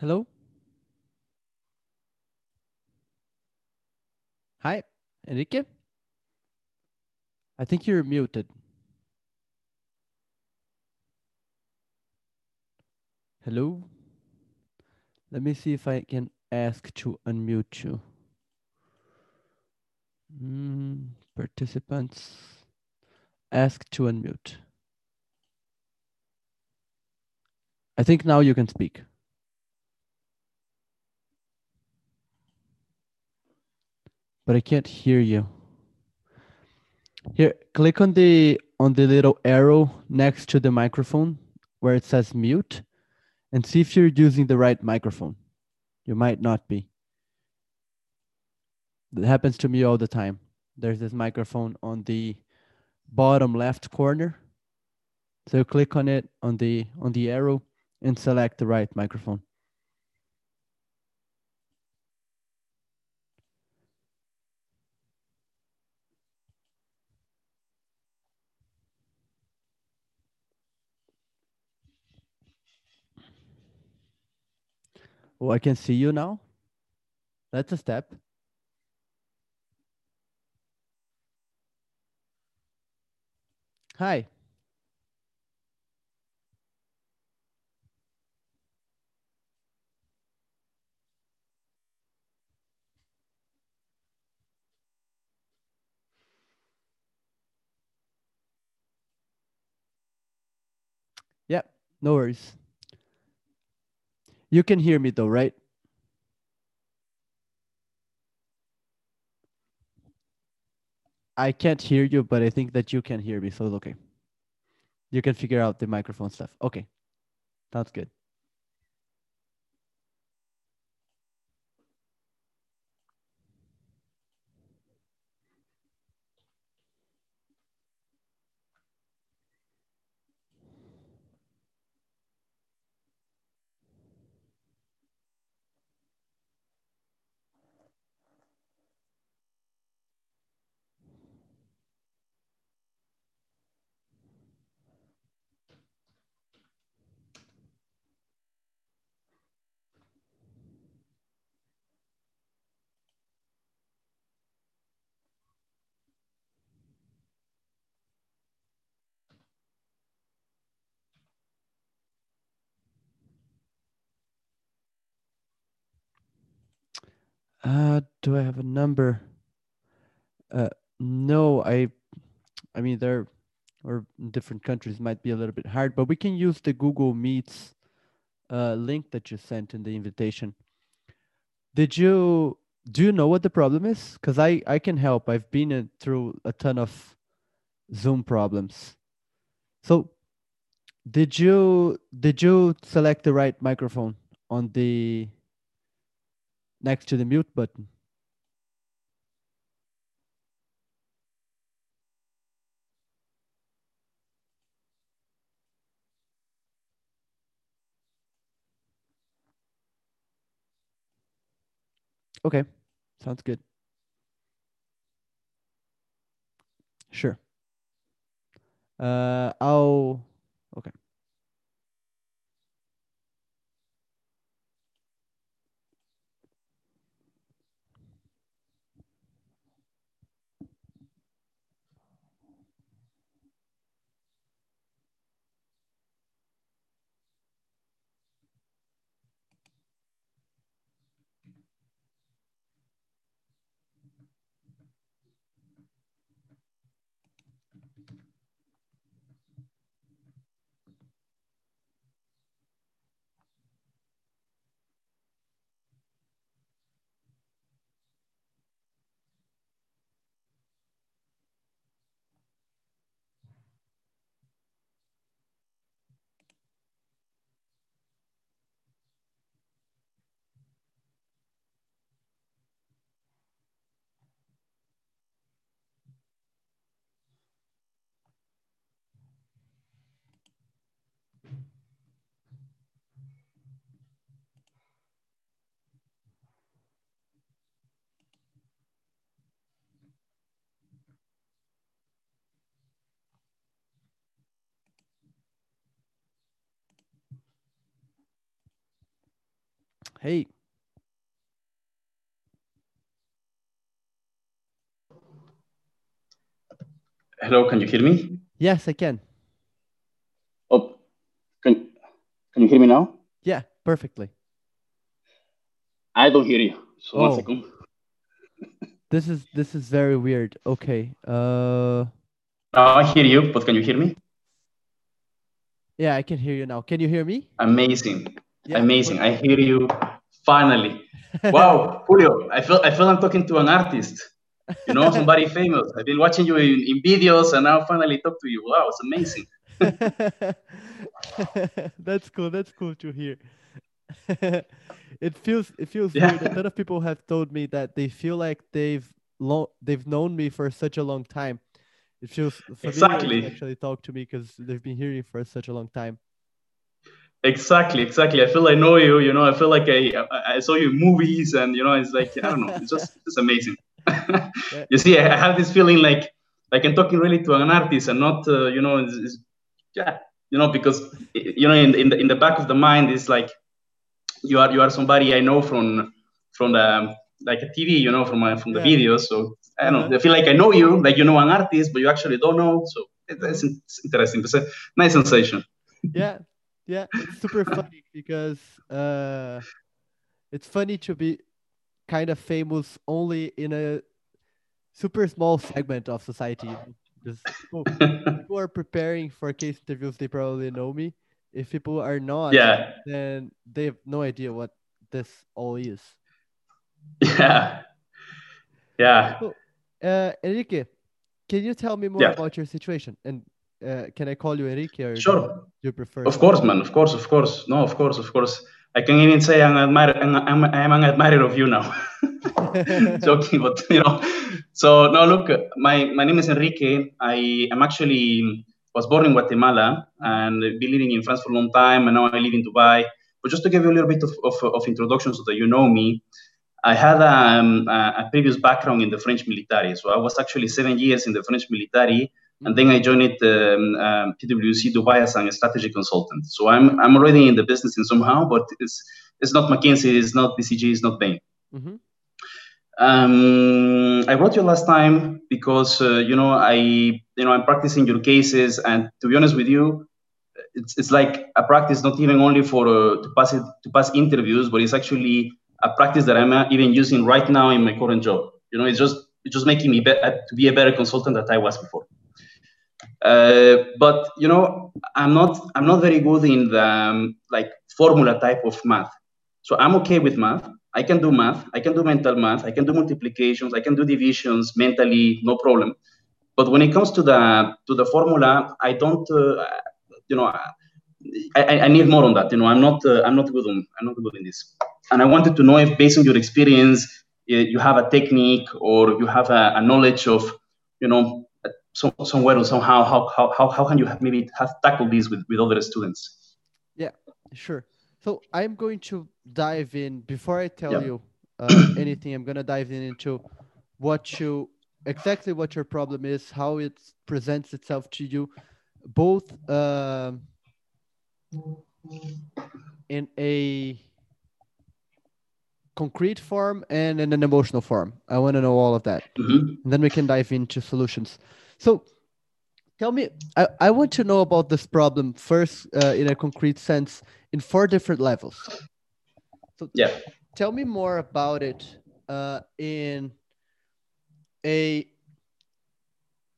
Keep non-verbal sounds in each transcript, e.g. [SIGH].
Hello? Hi, Enrique? I think you're muted. Hello? Let me see if I can ask to unmute you. Mm, participants, ask to unmute. I think now you can speak. But I can't hear you. Here, click on the on the little arrow next to the microphone where it says mute and see if you're using the right microphone. You might not be. That happens to me all the time. There's this microphone on the bottom left corner. So click on it on the on the arrow and select the right microphone. Oh, I can see you now. That's a step. Hi. Yeah, no worries. You can hear me though, right? I can't hear you, but I think that you can hear me, so okay. You can figure out the microphone stuff. Okay, sounds good. Uh, do I have a number? Uh, no, I, I mean, there, or different countries might be a little bit hard, but we can use the Google Meets uh, link that you sent in the invitation. Did you, do you know what the problem is? Because I, I can help. I've been in, through a ton of Zoom problems. So did you, did you select the right microphone on the, next to the mute button? Okay, sounds good. Sure. Uh, I'll, Hey. Hello, can you hear me? Yes, I can. Oh, can can you hear me now? Yeah, perfectly. I don't hear you. So Oh. one second. [LAUGHS] This is this is very weird. Okay. Uh Now I hear you, but can you hear me? yeah, I can hear you now. Can you hear me? Amazing. Yeah. Amazing. I hear you finally. [LAUGHS] Wow, Julio, I feel I feel I'm talking to an artist. You know, somebody [LAUGHS] famous. I've been watching you in, in videos and now finally talk to you. Wow, it's amazing. [LAUGHS] that's cool. That's cool to hear. it feels it feels Yeah. weird. A lot of people have told me that they feel like they've lo- they've known me for such a long time. It feels Exactly. actually talk to me because they've been hearing for such a long time. Exactly, exactly. I feel I know you. You know, I feel like I I, I saw you in movies, and you know, it's like I don't know. It's just it's amazing. [LAUGHS] you see, I, I have this feeling like like I'm talking really to an artist, and not uh, you know, it's, it's, yeah, you know, because you know, in in the in the back of the mind is like you are you are somebody I know from from the like a TV, you know, from my, from the Yeah. videos. So I don't Uh-huh. know. I feel like I know you, like you know an artist, but you actually don't know. So it, it's, it's interesting. It's a nice sensation. yeah yeah it's super funny because uh it's funny to be kind of famous only in a super small segment of society. Because people, [LAUGHS] people are preparing for case interviews they probably know me. If people are not yeah, then they have no idea what this all is. Yeah, yeah. so uh enrique can you tell me more Yeah. about your situation? And uh, can i call you enrique or do Sure. you prefer Of course, man. Of course, of course. No, of course, of course. I can even say I'm, admire, I'm, I'm, I'm an admirer of you now. [LAUGHS] [LAUGHS] Joking, but you know. So no, look, my my name is Enrique. I am actually was born in Guatemala and been living in France for a long time, and now I live in Dubai. But just to give you a little bit of, of, of introduction so that you know me, I had um, a, a previous background in the French military. So I was actually seven years in the French military, and then I joined um, um, PwC Dubai as a strategy consultant. So I'm I'm already in the business in somehow, but it's it's not McKinsey, it's not BCG, it's not Bain. hmm Um, I wrote you last time because uh, you know I you know I'm practicing your cases, and to be honest with you, it's it's like a practice not even only for uh, to pass it to pass interviews, but it's actually a practice that I'm uh, even using right now in my current job. You know, it's just it's just making me be- to be a better consultant than I was before. Uh, but you know, I'm not I'm not very good in the um, like formula type of math. So I'm okay with math. I can do math. I can do mental math. I can do multiplications. I can do divisions mentally, no problem. But when it comes to the to the formula, I don't. Uh, you know, I, I, need more on that. You know, I'm not uh, I'm not good on I'm not good in this. And I wanted to know if, based on your experience, you you have a technique or you have a, a knowledge of, you know, some, somewhere or somehow how, how, how, how can you have maybe have tackled this with, with other students? Yeah, sure. So I'm going to dive in before I tell Yeah. you uh, [CLEARS THROAT] anything. I'm gonna dive in into what you exactly what your problem is, how it presents itself to you, both um, in a concrete form and in an emotional form. I want to know all of that Mhm. and then we can dive into solutions. So, tell me, I, I want to know about this problem first uh, in a concrete sense in four different levels. So, Yeah. tell me more about it uh, in a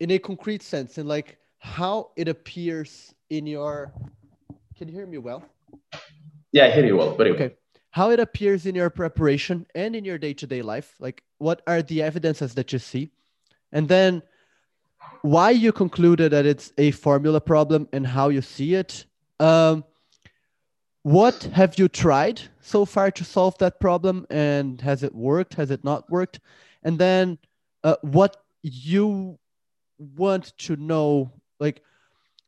in a concrete sense, in like how it appears in your. Can you hear me well? Yeah, I hear you well. Very well. Okay. How it appears in your preparation and in your day to day life. Like, what are the evidences that you see? And then why you concluded that it's a formula problem and how you see it. Um, what have you tried so far to solve that problem? And has it worked? Has it not worked? And then uh, what you want to know, like,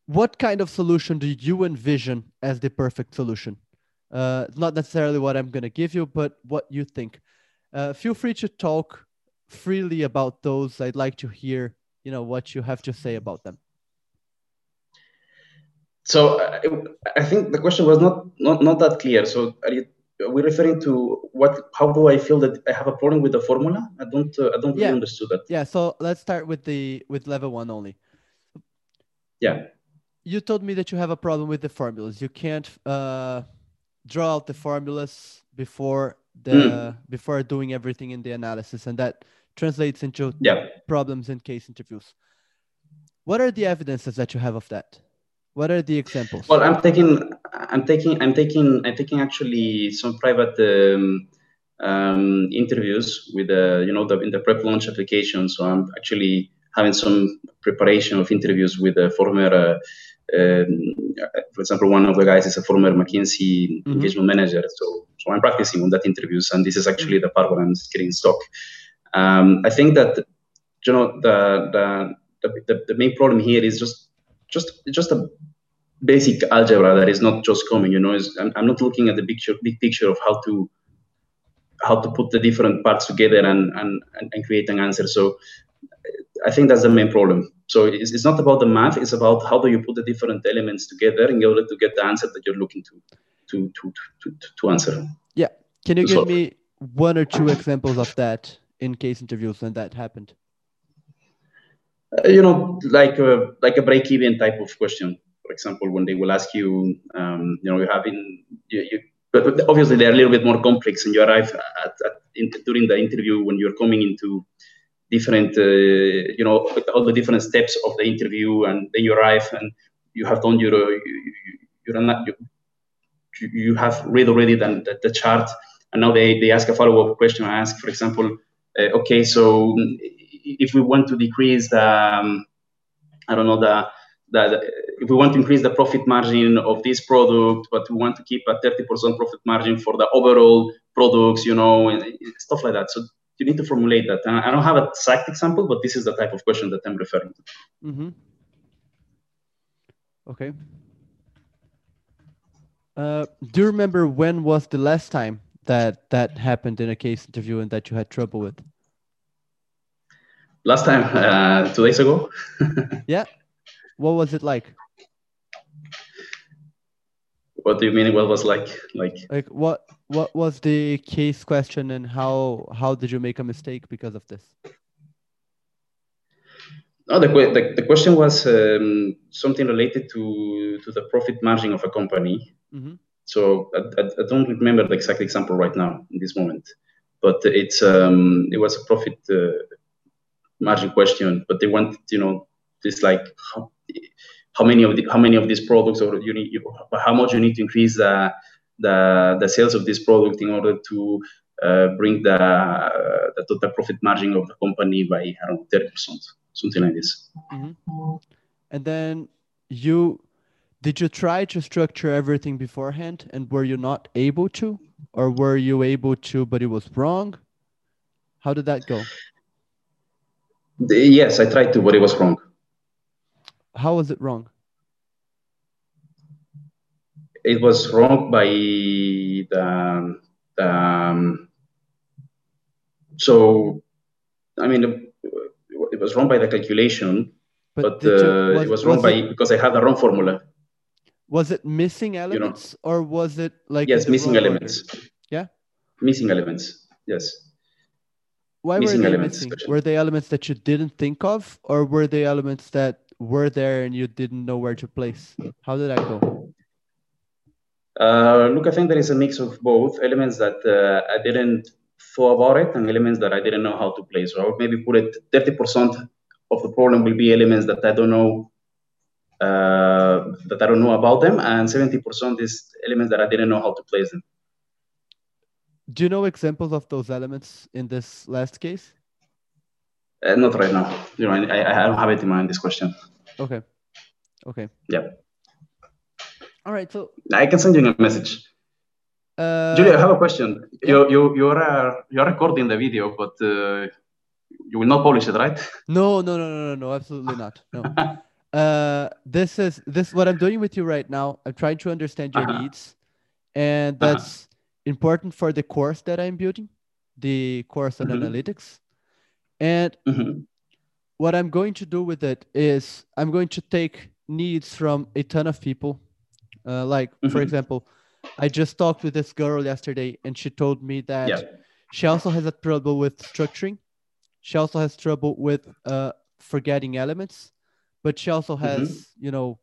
what kind of solution do you envision as the perfect solution? Uh, not necessarily what I'm going to give you, but what you think. Uh, feel free to talk freely about those. I'd like to hear, you know, what you have to say about them. So I, I think the question was not, not not that clear. So are you we're referring to what? How do I feel that I have a problem with the formula? I don't. Uh, I don't really Yeah. understood that. Yeah. So let's start with the with level one only. Yeah. You told me that you have a problem with the formulas. You can't uh, draw out the formulas before the Mm. before doing everything in the analysis, and that translates into Yeah. problems in case interviews. What are the evidences that you have of that? What are the examples? Well, I'm taking, I'm taking, I'm taking, I'm taking actually some private um, um, interviews with the, you know, the, in the PrepLounge application. So I'm actually having some preparation of interviews with a former, uh, um, for example, one of the guys is a former McKinsey Mhm. engagement manager. So, so I'm practicing on that interviews, and this is actually the part where I'm getting stock. Um, I think that, you know, the, the the, the, the main problem here is just just just a basic algebra that is not just coming you know is I'm, I'm not looking at the picture big picture of how to how to put the different parts together and and, and, and create an answer. So i think that's the main problem. So it's, it's not about the math it's about how do you put the different elements together in order to get the answer that you're looking to to to to, to, to answer. Yeah. Can you so- give me one or two examples of that in case interviews when that happened? Uh, you know, like a, like a break-even type of question. For example, when they will ask you, um, you know, you have in, you, you, but obviously they're a little bit more complex, and you arrive at, at in, during the interview when you're coming into different, uh, you know, all the different steps of the interview, and then you arrive and you have done your, uh, you, you, you're not, you, you have read already the, the, the chart, and now they, they ask a follow-up question. I ask, for example, uh, okay, so mm, if we want to decrease the, um, I don't know, the, the, the, if we want to increase the profit margin of this product, but we want to keep a 30% profit margin for the overall products, you know, and stuff like that. So you need to formulate that. And I don't have a exact example, but this is the type of question that I'm referring to. Mm-hmm. Okay. Uh, do you remember when was the last time that that happened in a case interview and that you had trouble with? Last time, uh, two days ago, [LAUGHS] Yeah. What was it like? what do you mean? What was like, like, Like what what was the case question and how how did you make a mistake because of this? No, the, the, the question was um, something related to, to the profit margin of a company. Mm-hmm. So I, I, I don't remember the exact example right now in this moment, but it's um, it was a profit uh, margin question. But they want you know this like how, how many of the, how many of these products or you need you, how much you need to increase the the, the sales of this product in order to uh, bring the the total profit margin of the company by around thirty percent something like this. Mm-hmm. And then you did you try to structure everything beforehand and were you not able to or were you able to but it was wrong? How did that go? The- yes, I tried to, but it was wrong. How was it wrong? it was wrong by the, um, so I mean it was wrong by the calculation, but, did you- uh, it was wrong was by it, because I had the wrong formula. Was it missing elements or was it like yes, missing order? elements. Yeah? missing elements. Yes, Why were Missing they elements, missing? especially. Were they elements that you didn't think of, or were they elements that were there and you didn't know where to place? How did that go? uh, look, I think there is a mix of both elements that uh, I didn't thought about it and elements that I didn't know how to place. So I would maybe put it thirty percent of the problem will be elements that I don't know that I don't know about them, and seventy percent is elements that I didn't know how to place them. Do you know examples of those elements in this last case? Uh, not right now. You know, I, I don't have it in mind. This question. Okay. Okay. Yeah, All right. So, I can send you a message. uh, Julio, I have a question. You you you're uh, you're recording the video, but uh, you will not publish it, right? no, no, no, no, no, no, absolutely not. No. [LAUGHS] Uh, this is this what I'm doing with you right now. I'm trying to understand your Uh-huh. needs, and Uh-huh. that's important for the course that I'm building, the course on Mhm. analytics. And Mhm. what I'm going to do with it is I'm going to take needs from a ton of people. Uh, like, for Mhm. example, I just talked with this girl yesterday, and she told me that Yeah. she also has a trouble with structuring. She also has trouble with uh, forgetting elements, but she also Mm-hmm. has, you know,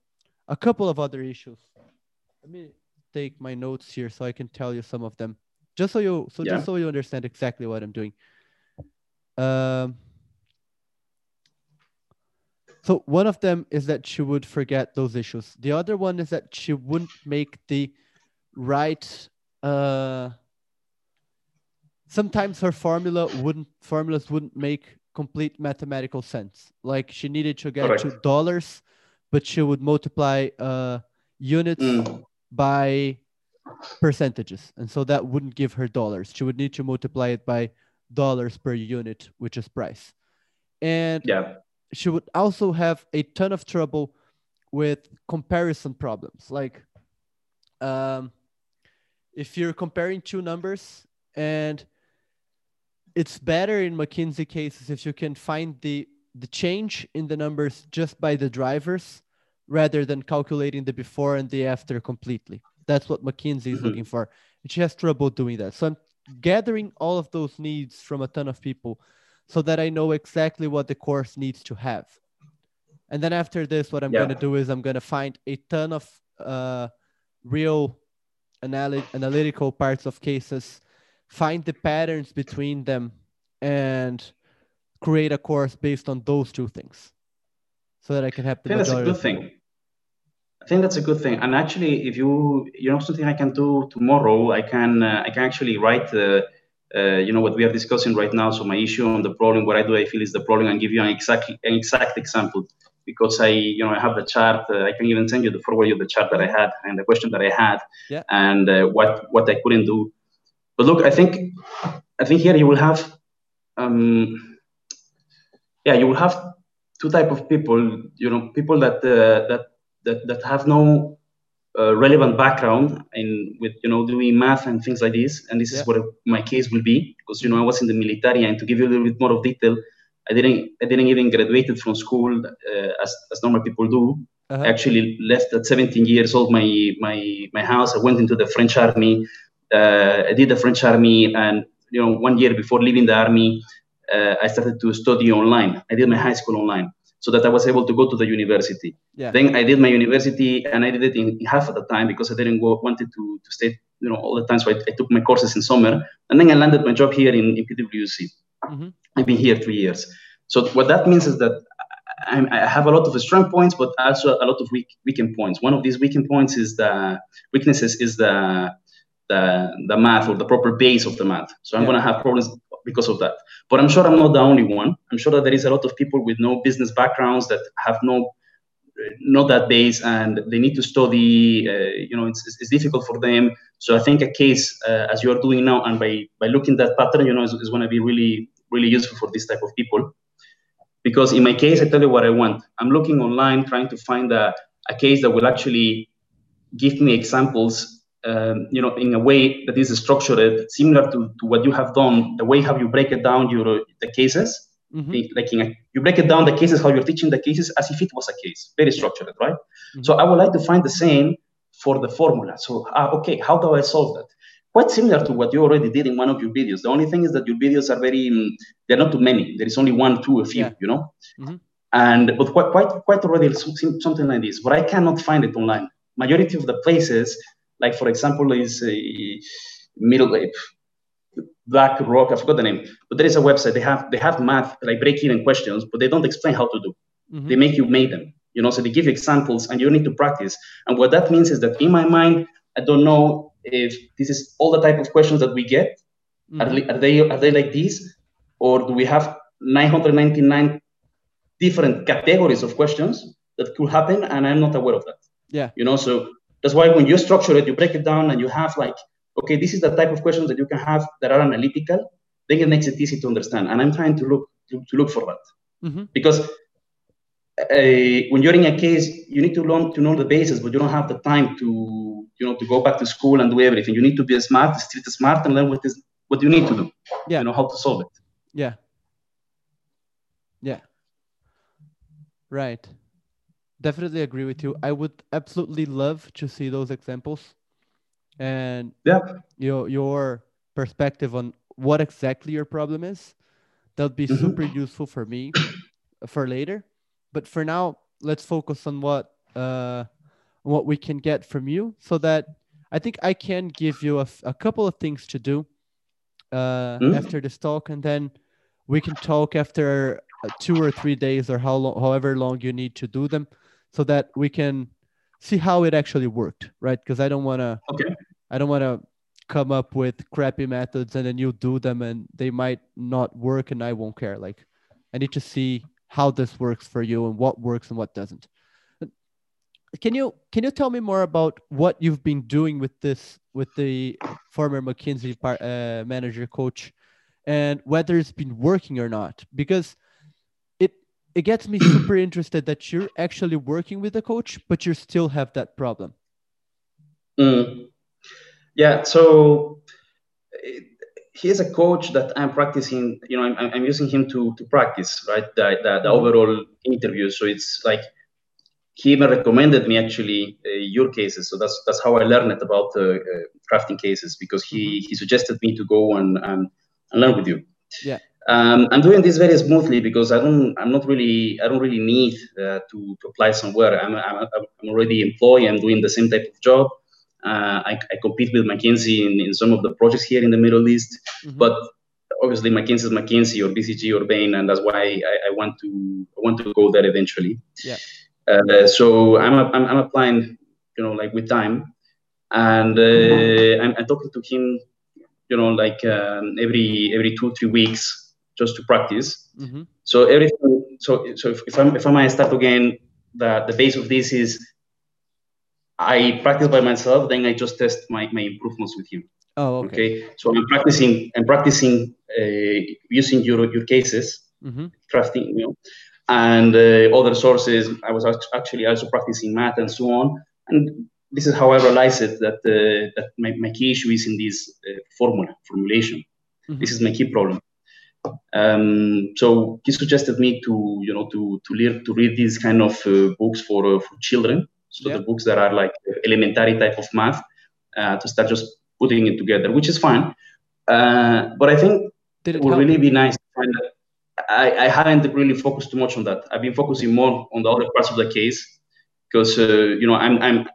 a couple of other issues. Let me take my notes here so I can tell you some of them, just so you so Yeah. just so you understand exactly what I'm doing. Um. So one of them is that she would forget those issues. The other one is that she wouldn't make the right uh sometimes her formula wouldn't formulas wouldn't make complete mathematical sense like she needed to get Correct. to dollars but she would multiply uh units Mm. by percentages and so that wouldn't give her dollars she would need to multiply it by dollars per unit which is price and Yeah. she would also have a ton of trouble with comparison problems like um, if you're comparing two numbers and it's better in mckinsey cases if you can find the the change in the numbers just by the drivers rather than calculating the before and the after completely that's what mckinsey is Mhm. looking for and she has trouble doing that so i'm gathering all of those needs from a ton of people so that I know exactly what the course needs to have. And then after this, what I'm Yeah. going to do is I'm going to find a ton of uh, real anal- analytical parts of cases, find the patterns between them, and create a course based on those two things so that I can have I the think that's a good thing. I think that's a good thing. And actually, if you you know something I can do tomorrow, I can uh, I can actually write uh, uh, you know what we are discussing right now. So my issue on the problem, what I do, I feel is the problem, and give you an exact an exact example because I you know I have the chart. Uh, I can even send you the forward of the chart that I had and the question that I had Yeah. and uh, what what I couldn't do. But look, I think I think here you will have um, yeah you will have two type of people you know people that uh, that that that have no uh, relevant background in with you know doing math and things like this and this Yeah. is what my case will be because you know i was in the military and to give you a little bit more of detail i didn't i didn't even graduated from school uh, as, as normal people do Uh-huh. I actually left at 17 years old my my my house i went into the french army i did the french army and you know one year before leaving the army uh, i started to study online i did my high school online so that i was able to go to the university Yeah. then I did my university and I did it in half of the time because I didn't go wanted to, to stay you know all the time. So I, I took my courses in summer and then I landed my job here in, in PwC. Mhm. I've been here three years. So what that means is that I, I have a lot of strong points, but also a lot of weak weakened points. One of these weakened points is the weaknesses is the the the math or the proper base of the math. So I'm Yeah. gonna have problems because of that. But I'm sure I'm not the only one. I'm sure that there is a lot of people with no business backgrounds that have no not that base and they need to study uh, you know it's, it's, it's difficult for them so i think a case uh, as you're doing now and by by looking that pattern you know is, is going to be really really useful for this type of people because in my case i tell you what i want i'm looking online trying to find a, a case that will actually give me examples um, you know in a way that is structured similar to, to what you have done the way how you break it down your the cases. Mhm. like in a, you break it down the cases how you're teaching the cases as if it was a case very structured right? So i would like to find the same for the formula. So ah, okay how do i solve that? Quite similar to what you already did in one of your videos. The only thing is that your videos are very mm, they're not too many. There is only one two a few Yeah. you know? Mhm. and but quite quite quite already something like this. But i cannot find it online. Majority of the places like for example is a middle Black Rock, I forgot the name, but there is a website. They have they have math like break even questions, but they don't explain how to do. Mhm. They make you make them, you know. So they give you examples, and you need to practice. And what that means is that in my mind, I don't know if this is all the type of questions that we get. Are, Mhm. li- are they are they like this, or do we have 999 different categories of questions that could happen, and I'm not aware of that Yeah. you know so that's why when you structure it you break it down and you have like okay this is the type of questions that you can have that are analytical then it makes it easy to understand and i'm trying to look to, to look for that Mhm. because uh, when you're in a case you need to learn to know the basis but you don't have the time to you know to go back to school and do everything you need to be smart street smart and learn what is what you need to do Yeah. you know how to solve it Yeah. Yeah. Right. Definitely agree with you. I would absolutely love to see those examples. and yeah your your perspective on what exactly your problem is. That would be Mhm. super useful for me [COUGHS] for later. But for now, let's focus on what uh what we can get from you so that I think I can give you a, a couple of things to do uh, Mhm. after this talk, and then we can talk after uh, two or three days or how long, however long you need to do them, so that we can see how it actually worked, right? Because I don't want to, okay I don't want to come up with crappy methods and then you do them and they might not work and I won't care. Like, I need to see how this works for you and what works and what doesn't. Can you can you tell me more about what you've been doing with this with the former McKinsey par, uh, manager coach, and whether it's been working or not? Because it gets me super [CLEARS THROAT] interested that you're actually working with a coach, but you still have that problem. Mm. Yeah, so eh, he is a coach that I'm practicing. You know, I'm, I'm using him to to practice, right? The the, the Mhm. overall interview. So it's like he even recommended me actually uh, your cases. So that's that's how I learned about uh, uh, crafting cases because he he suggested me to go and um, and learn with you. Yeah. Um, I'm doing this very smoothly because I don't. I'm not really. I don't really need uh, to, to apply somewhere. I'm, I'm, I'm already employed. I'm doing the same type of job. Uh, I, I compete with McKinsey in, in some of the projects here in the Middle East. Mhm. But obviously, McKinsey is McKinsey or BCG or Bain, and that's why I, I want to I want to go there eventually. Yeah. Uh, so I'm, I'm I'm applying, you know, like with time, and uh, I'm, I'm talking to him, you know, like um, every every two three weeks just to practice. Mhm. So everything. So so if, if I'm if I might start again, the the base of this is I practice by myself. Then I just test my, my improvements with him. Oh, okay. Okay. So I'm practicing. I'm practicing uh, using your your cases, mm-hmm. crafting, you know, and uh, other sources. I was actually also practicing math and so on. And this is how I realized it that uh, that my, my key issue is in this uh, formula formulation. hmm This is my key problem. Um, so he suggested me to, you know, to to read to read these kind of uh, books for uh, for children. So Yeah. the books that are like elementary type of math uh, to start just putting it together, which is fine. Uh, but I think Did it would really be nice. to find that- I, I haven't really focused too much on that. I've been focusing more on the other parts of the case because uh, you know I'm I'm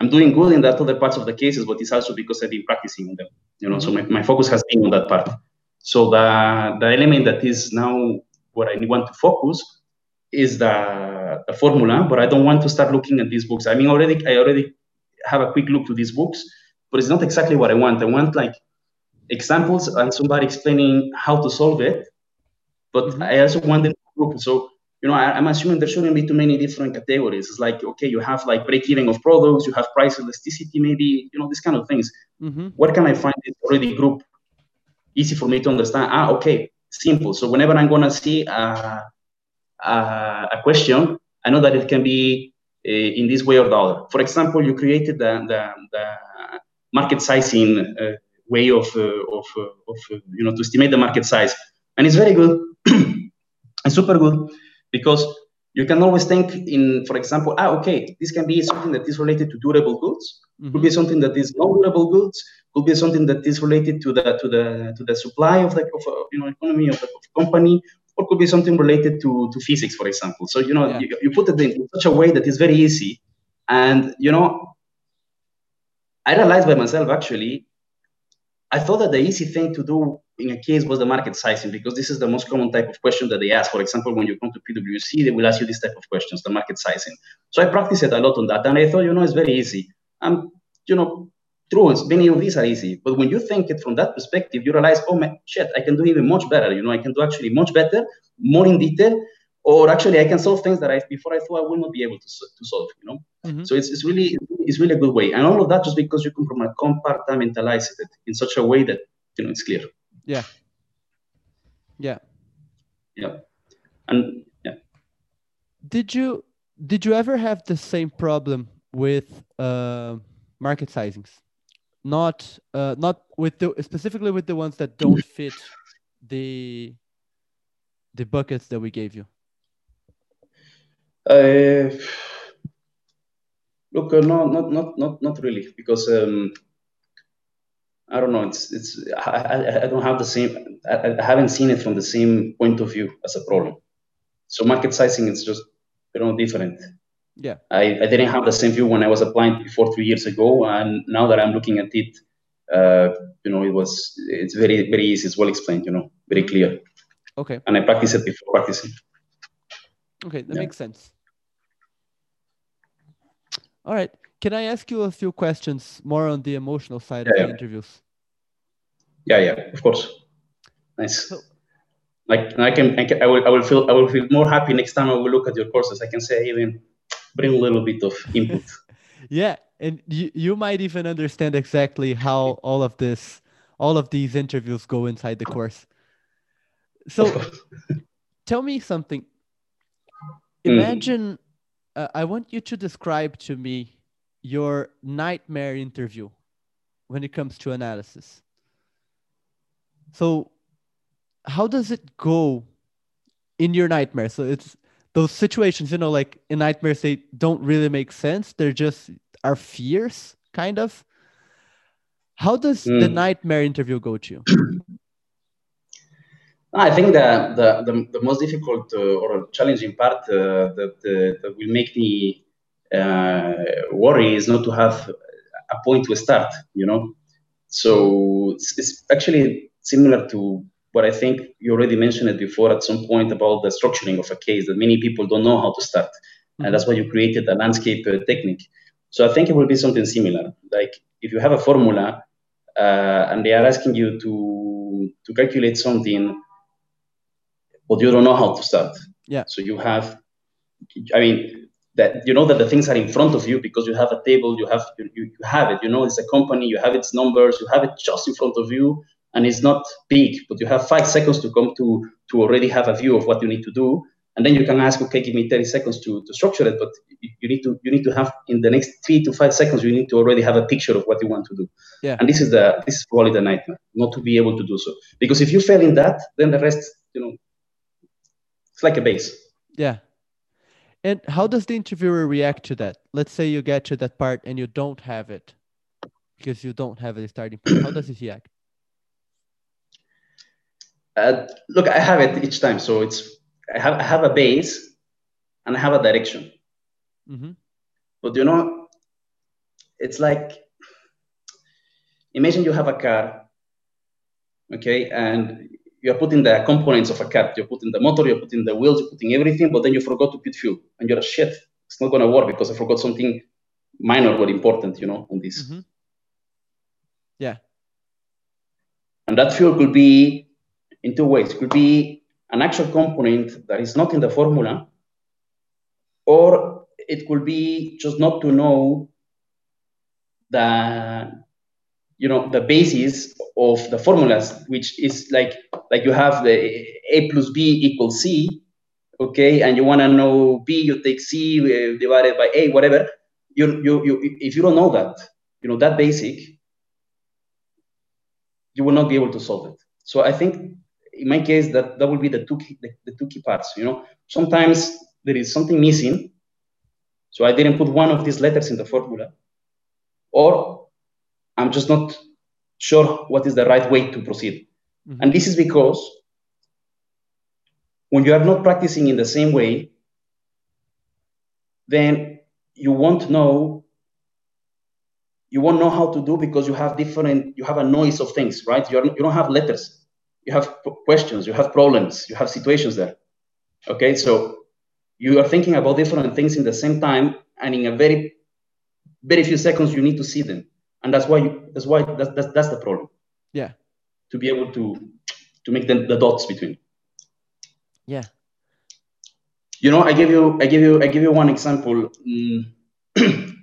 I'm doing good in that other parts of the cases, but it's also because I've been practicing on them. You know, so my, my focus has been on that part. So the the element that is now what I want to focus is the the formula, but I don't want to start looking at these books. I mean, already I already have a quick look to these books, but it's not exactly what I want. I want like examples and somebody explaining how to solve it, but Mhm. I also want them to group. So you know, I, I'm assuming there shouldn't be too many different categories. It's like okay, you have like break-even of products, you have price elasticity, maybe you know these kind of things. hmm Where can I find it already group? Easy for me to understand. Ah, okay, simple. So whenever I'm gonna see a, a, a question, I know that it can be uh, in this way or the other. For example, you created the, the, the market sizing uh, way of, uh, of, of you know, to estimate the market size. And it's very good. [CLEARS THROAT] it's super good because you can always think in, for example, ah, okay, this can be something that is related to durable goods, could hmm be something that is non-durable goods, could be something that is related to the to the to the supply of the of, uh, you know economy of the of company, or could be something related to to physics, for example. So you know Yeah. you, you put it in such a way that is very easy, and you know I realized by myself actually. I thought that the easy thing to do in a case was the market sizing because this is the most common type of question that they ask. For example, when you come to PwC, they will ask you this type of questions, the market sizing. So I practiced it a lot on that, and I thought, you know, it's very easy. Um, you know, true, many of these are easy, but when you think it from that perspective, you realize, oh man, shit, I can do even much better. You know, I can do actually much better, more in detail, or actually I can solve things that I before I thought I would not be able to, to solve. You know, hmm so it's, it's really it's really a good way, and all of that just because you can compartmentalize it in such a way that you know it's clear. Yeah. Yeah. Yeah, and yeah. Did you did you ever have the same problem with uh, market sizings? Not uh, not with the specifically with the ones that don't [LAUGHS] fit the the buckets that we gave you. Uh, look, uh, no, not not not not really, because um, I don't know. It's it's I, I don't have the same. I, I haven't seen it from the same point of view as a problem. So market sizing is just you know different. Yeah. I, I didn't have the same view when I was applying before three years ago, and now that I'm looking at it, uh, you know, it was it's very very easy. It's well explained. You know, very Mhm. clear. Okay. And I practiced it before practicing. Okay, that Yeah. makes sense. All right. Can I ask you a few questions more on the emotional side of Yeah, the interviews? Yeah, yeah, of course. Nice. So- like I can, I can, I will, I will feel, I will feel more happy next time I will look at your courses. I can say even bring a little bit of input. [LAUGHS] Yeah, and you you might even understand exactly how all of this, all of these interviews go inside the course. So [LAUGHS] tell me something. Mm. Uh, I want you to describe to me your nightmare interview when it comes to analysis. So, how does it go in your nightmare? So it's those situations, you know, like in nightmares, they don't really make sense. They're just our fears, kind of. How does the Mm. nightmare interview go to you? [CLEARS THROAT] I think that the, the, the most difficult uh, or challenging part uh, that, uh, that will make me uh, worry is not to have a point to start, you know. So it's, it's actually similar to what I think you already mentioned it before at some point about the structuring of a case that many people don't know how to start. And that's why you created a landscape uh, technique. So I think it will be something similar. Like if you have a formula uh, and they are asking you to, to calculate something but you don't know how to start. Yeah. So you have, I mean, that you know that the things are in front of you because you have a table, you have you, you have it. You know, it's a company, you have its numbers, you have it just in front of you, and it's not big, but you have five seconds to come to to already have a view of what you need to do, and then you can ask, okay, give me 30 seconds to, to structure it, but you, you need to you need to have in the next three to five seconds, you need to already have a picture of what you want to do. Yeah. And this is the this is probably the nightmare, not to be able to do so. Because if you fail in that, then the rest, you know, it's like a base. Yeah. And how does the interviewer react to that? Let's say you get to that part and you don't have it because you don't have a starting point. How does he react? [CLEARS THROAT] Uh, look, I have it each time, so it's I have I have a base and I have a direction. Mm-hmm. But you know, it's like imagine you have a car, okay, and you're putting the components of a car. You're putting the motor, you're putting the wheels, you're putting everything, but then you forgot to put fuel, and you're a shit. It's not gonna work because I forgot something minor but important, you know, on this. hmm Yeah. And that fuel could be in two ways. It could be an actual component that is not in the formula, or it could be just not to know the you know the basis of the formulas, which is like like you have the a plus b equals c, okay, and you want to know b, you take c uh, divided by a, whatever. You, you you if you don't know that, you know that basic, you will not be able to solve it. So I think in my case that that will be the two key, the, the two key parts. You know, sometimes there is something missing, so I didn't put one of these letters in the formula, or I'm just not sure what is the right way to proceed. Mhm. And this is because when you are not practicing in the same way, then you won't know you won't know how to do because you have different you have a noise of things right You're, you don't have letters you have questions you have problems you have situations there okay so you are thinking about different things in the same time and in a very very few seconds you need to see them and that's why you that's why that's that's, that's the problem Yeah. to be able to to make the, the dots between Yeah. you know i give you i give you i give you one example mm, [CLEARS THROAT]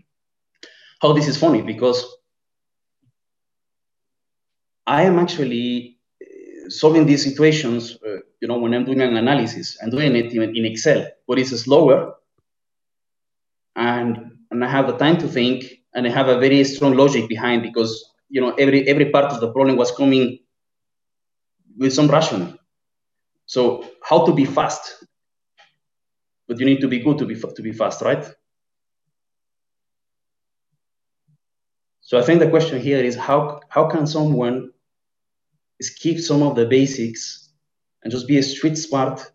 how this is funny because i am actually uh, solving these situations uh, you know when i'm doing an analysis i'm doing it in, in excel but it's slower and and i have the time to think and i have a very strong logic behind because you know every every part of the problem was coming with some rationale so how to be fast but you need to be good to be to be fast, right? So I think the question here is how how can someone skip some of the basics and just be a street smart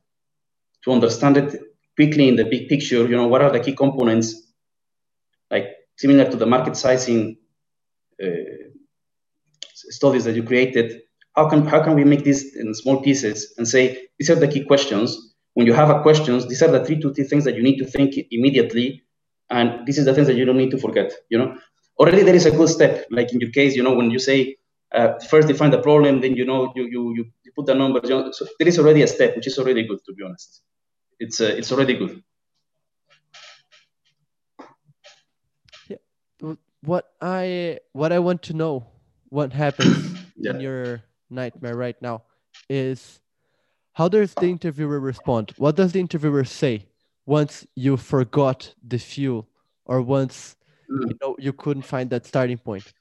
to understand it quickly in the big picture? You know, what are the key components, similar to the market sizing uh, studies that you created? How can how can we make this in small pieces and say these are the key questions? When you have a questions, these are the three to three things that you need to think immediately, and this is the things that you don't need to forget. You know, already there is a good step. Like in your case, you know, when you say uh, first define the problem, then you know you you you, put the numbers. You know, so there is already a step, which is already good. To be honest, it's uh, it's already good. Yeah. What I what I want to know, what happens [COUGHS] yeah. in your nightmare right now, is how does the interviewer respond? What does the interviewer say once you forgot the fuel, or once mm. you know you couldn't find that starting point?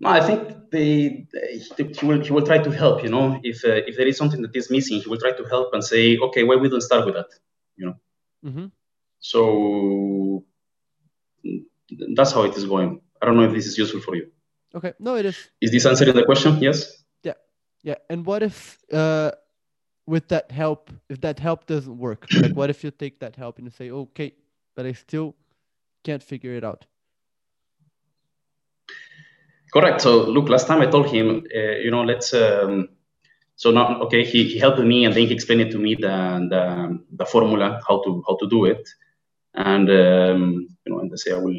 No, I think they, they, he will he will try to help. You know, if uh, if there is something that is missing, he will try to help and say, okay, why we don't start with that? You know. Mm-hmm. So that's how it is going. I don't know if this is useful for you. Okay, no, it is. Is this answering the question? Yes. Yeah, yeah. And what if, uh, with that help, if that help doesn't work, [CLEARS THROAT] like what if you take that help and you say, okay, but I still can't figure it out? Correct. So look, last time I told him, uh, you know, let's. Um, so now, okay, he, he helped me and then he explained it to me the the, the formula how to how to do it, and um, you know, and they say I will,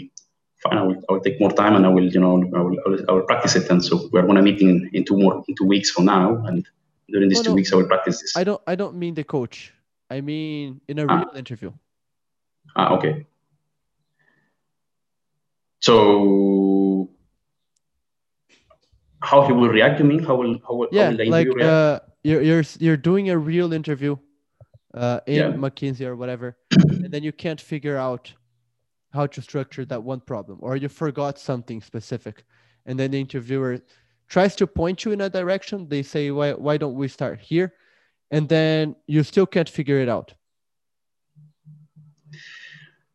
fine, I will, I will take more time and I will, you know, I will, I will, I will practice it. And so we're going to meet in, in two more in two weeks from now, and during these oh, two no. weeks I will practice this. I don't I don't mean the coach. I mean in a ah. real interview. Ah, okay. So how he will react to me? How will how will, yeah, how will the like react? Uh, you're you're you're doing a real interview, uh, in yeah. McKinsey or whatever, then you can't figure out how to structure that one problem, or you forgot something specific, and then the interviewer tries to point you in a direction. They say, "Why why don't we start here?" And then you still can't figure it out.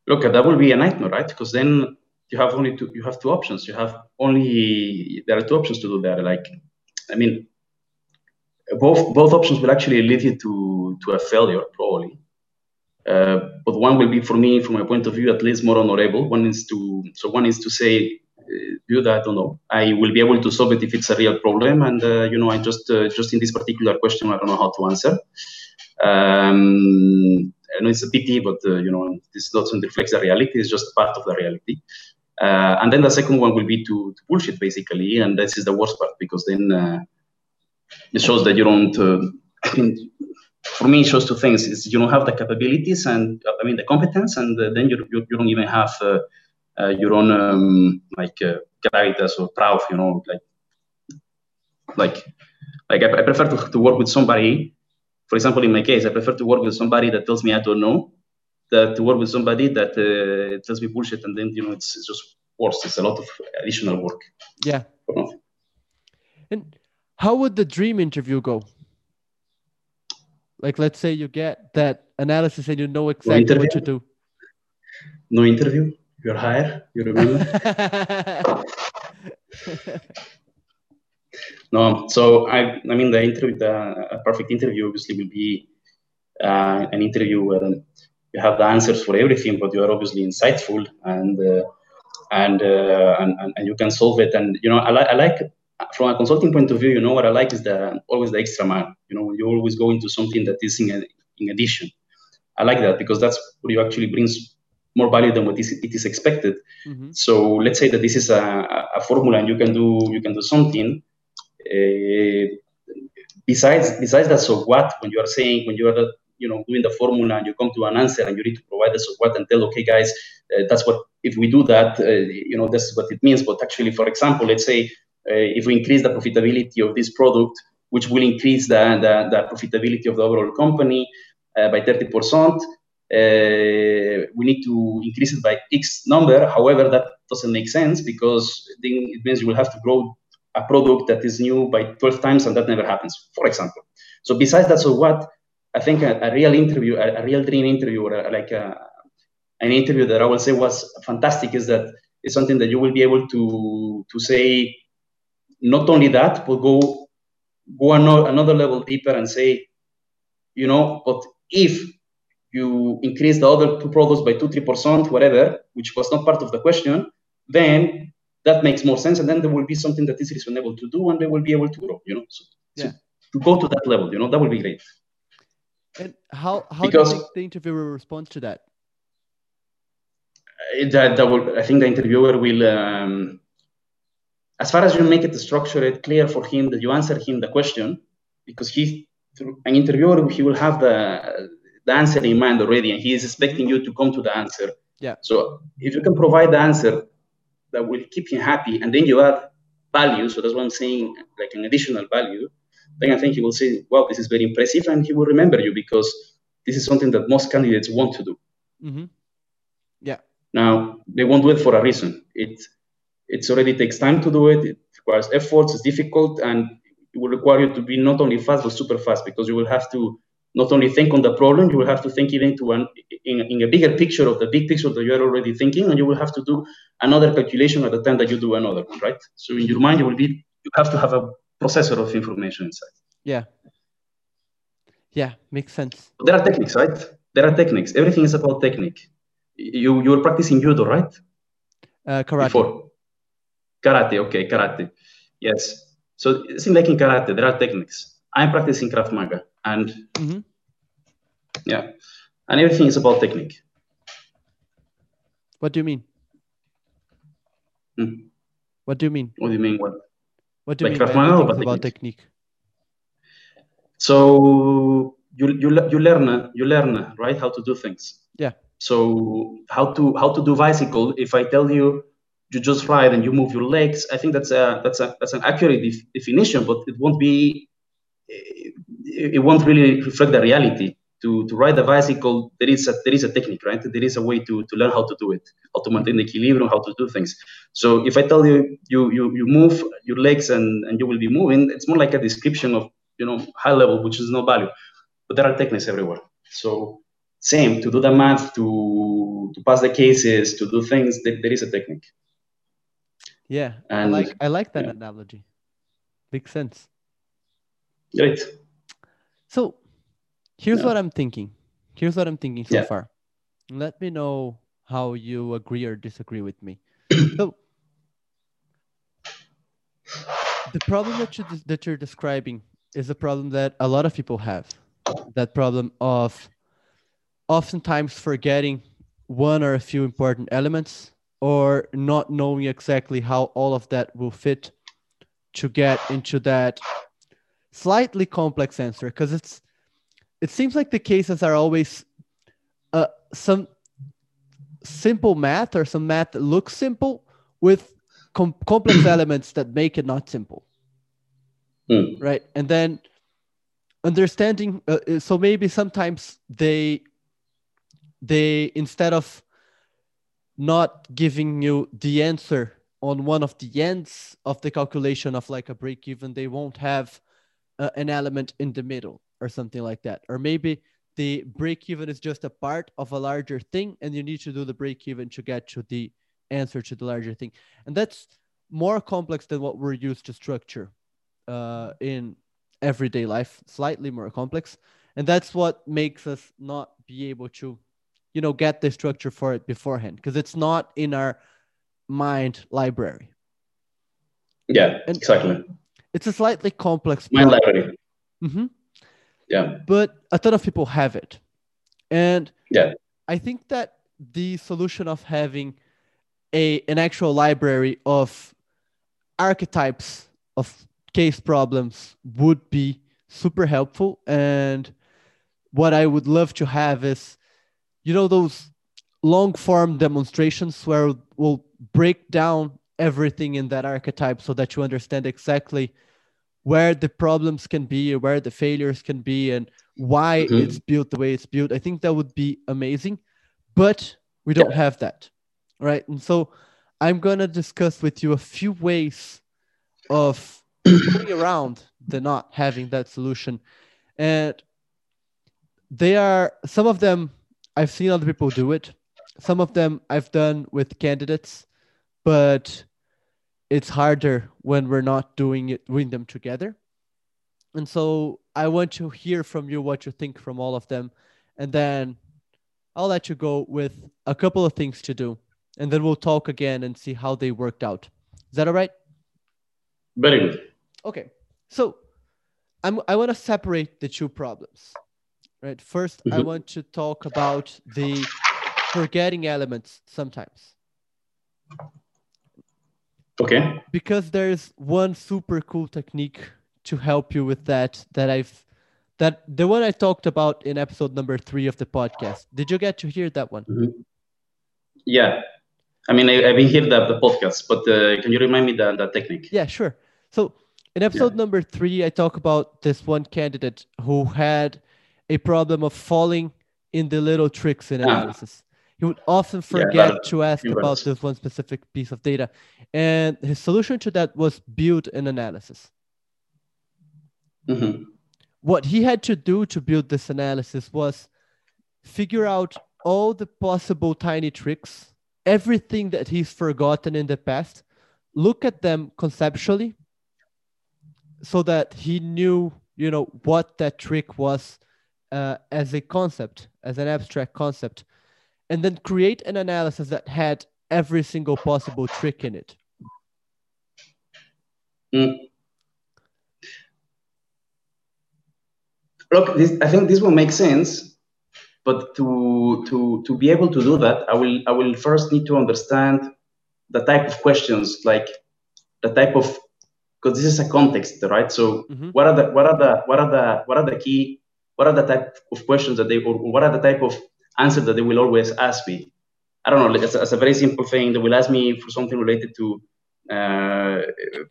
Look, that will be a nightmare, right? Because then you have only two you have two options you have only there are two options to do that like i mean both both options will actually lead you to to a failure probably but one will be for me from my point of view at least more honorable one is to so one is to say uh, that i don't know i will be able to solve it if it's a real problem and uh, you know i just uh, just in this particular question i don't know how to answer um, I know it's a pity, but uh, you know this doesn't reflect the reality. It's just part of the reality. Uh, and then the second one will be to, to, bullshit basically, and this is the worst part because then uh, it shows that you don't. Uh, mean, [CLEARS THROAT] for me, it shows two things: is you don't have the capabilities and I mean the competence, and then you, you, you don't even have your own um, like gravitas or proud, you know, like like like I, I prefer to, to work with somebody. For example, in my case, I prefer to work with somebody that tells me I don't know that to work with somebody that uh, tells me bullshit and then you know it's, it's just worse. It's a lot of additional work. Yeah. And how would the dream interview go like let's say you get that analysis and you know exactly no what to do. No interview. You're hired. You're a remember [LAUGHS] no so i i mean the interview the a perfect interview obviously will be uh, an interview where you have the answers for everything, but you are obviously insightful and uh, and, uh, and, and you can solve it. And you know, I, li- I like from a consulting point of view, you know what I like is the always the extra mile. You know, you always go into something that is in, a, in addition. I like that because that's what you actually brings more value than what is, it is expected. Mm-hmm. So let's say that this is a, a formula and you can do you can do something. Uh, besides besides that, so what when you are saying when you are you know doing the formula and you come to an answer and you need to provide the support and tell okay guys uh, that's what if we do that uh, you know this is what it means but actually for example let's say if we increase the profitability of this product which will increase the, the, the profitability of the overall company uh, by 30% uh, we need to increase it by x number. However that doesn't make sense because then it means you will have to grow a product that is new by 12 times and that never happens for example. So besides that so what? I think a, a real interview, a, a, real dream interview, or a, like a, an interview that I will say was fantastic is that it's something that you will be able to to say not only that, but go go another, another level deeper and say, you know, but if you increase the other two products by two, three percent, whatever, which was not part of the question, then that makes more sense, and then there will be something that is reasonable to do, and they will be able to grow. You know, so, yeah. So to go to that level, you know, that would be great. And how how because, do you think the interviewer responds to that? Uh, that, that will, I think the interviewer will, um, as far as you make it structured, clear for him that you answer him the question, because he, through an interviewer, he will have the the answer in mind already, and he is expecting you to come to the answer. Yeah. So if you can provide the answer that will keep him happy, and then you add value, so that's what I'm saying, like an additional value, then I think he will say, "Wow, this is very impressive," and he will remember you because this is something that most candidates want to do. Mm-hmm. Yeah. Now they won't do it for a reason. It it's already takes time to do it. It requires efforts. It's difficult, and it will require you to be not only fast but super fast because you will have to not only think on the problem, you will have to think even to an in, in a bigger picture of the big picture that you are already thinking, and you will have to do another calculation at the time that you do another one, right? So in your mind, you will be you have to have a processor of information inside. Yeah. Yeah, makes sense. There are techniques, right? There are techniques. Everything is about technique. You you were practicing judo, right? Uh, karate. Before. Karate, okay, karate. Yes. So it seems like in karate, there are techniques. I'm practicing Krav Maga, and mm-hmm. yeah, and everything is about technique. What do you mean? Hmm? What do you mean? What do you mean? What? What do you like mean by about technique? So you you you learn you learn right how to do things. Yeah. So how to how to do bicycle? If I tell you you just ride and you move your legs, I think that's a that's a that's an accurate def- definition, but it won't be eh, it won't really reflect the reality. To, to ride a bicycle, there is a there is a technique, right? There is a way to, to learn how to do it, how to maintain the equilibrium, how to do things. So if I tell you you you, you move your legs and, and you will be moving, it's more like a description of you know high level, which is no value. But there are techniques everywhere. So same to do the math, to to pass the cases, to do things. There, there is a technique. Yeah, and, I like I like that yeah. analogy. Makes sense. Great. So here's yeah. what I'm thinking. Here's what I'm thinking so yeah. far. Let me know how you agree or disagree with me. [CLEARS THROAT] so the problem that you that you're describing is a problem that a lot of people have. That problem of oftentimes forgetting one or a few important elements or not knowing exactly how all of that will fit to get into that slightly complex answer because it's it seems like the cases are always uh, some simple math or some math that looks simple with com- complex [CLEARS THROAT] elements that make it not simple mm. right and then understanding uh, uh, so maybe sometimes they they instead of not giving you the answer on one of the ends of the calculation of like a break even they won't have uh, an element in the middle or something like that. Or maybe the break even is just a part of a larger thing and you need to do the break even to get to the answer to the larger thing. And that's more complex than what we're used to structure uh, in everyday life, slightly more complex. And that's what makes us not be able to, you know, get the structure for it beforehand because it's not in our mind library. Yeah, and exactly it's a slightly complex mind library. Mm-hmm. Yeah. But a ton of people have it. And yeah, I think that the solution of having a an actual library of archetypes of case problems would be super helpful. And what I would love to have is, you know, those long form demonstrations where we'll break down everything in that archetype so that you understand exactly where the problems can be where the failures can be and why mm-hmm. it's built the way it's built i think that would be amazing but we don't yeah. have that right and so i'm going to discuss with you a few ways of going around the not having that solution and they are some of them i've seen other people do it some of them I've done with candidates, but it's harder when we're not doing it doing them together. And so I want to hear from you what you think from all of them, and then I'll let you go with a couple of things to do, and then we'll talk again and see how they worked out. Is that all right? Very good. Okay. So I'm, I want to separate the two problems. Right. 1st I Mhm. want to talk about the forgetting elements sometimes Okay. because there's one super cool technique to help you with that that I've that the one I talked about in episode number three of the podcast. Did you get to hear that one? Yeah. I mean, I, I've been here the, the podcast, but uh, can you remind me the, the technique? Yeah, sure. So in episode number three, I talk about this one candidate who had a problem of falling in the little tricks in Ah. analysis. He would often Yeah, forget that- to ask about this. this one specific piece of data. And his solution to that was build an analysis. hmm What he had to do to build this analysis was figure out all the possible tiny tricks, everything that he's forgotten in the past, look at them conceptually so that he knew, you know, what that trick was uh, as a concept, as an abstract concept, and then create an analysis that had every single possible trick in it. Mm. Look, this, I think this will make sense, but to to to be able to do that, I will I will first need to understand the type of questions, like the type of because this is a context, right? So Mhm. what are the what are the what are the what are the key what are the type of questions that they or what are the type of answers that they will always ask me? I don't know. As, a, as a very simple thing, they will ask me for something related to uh,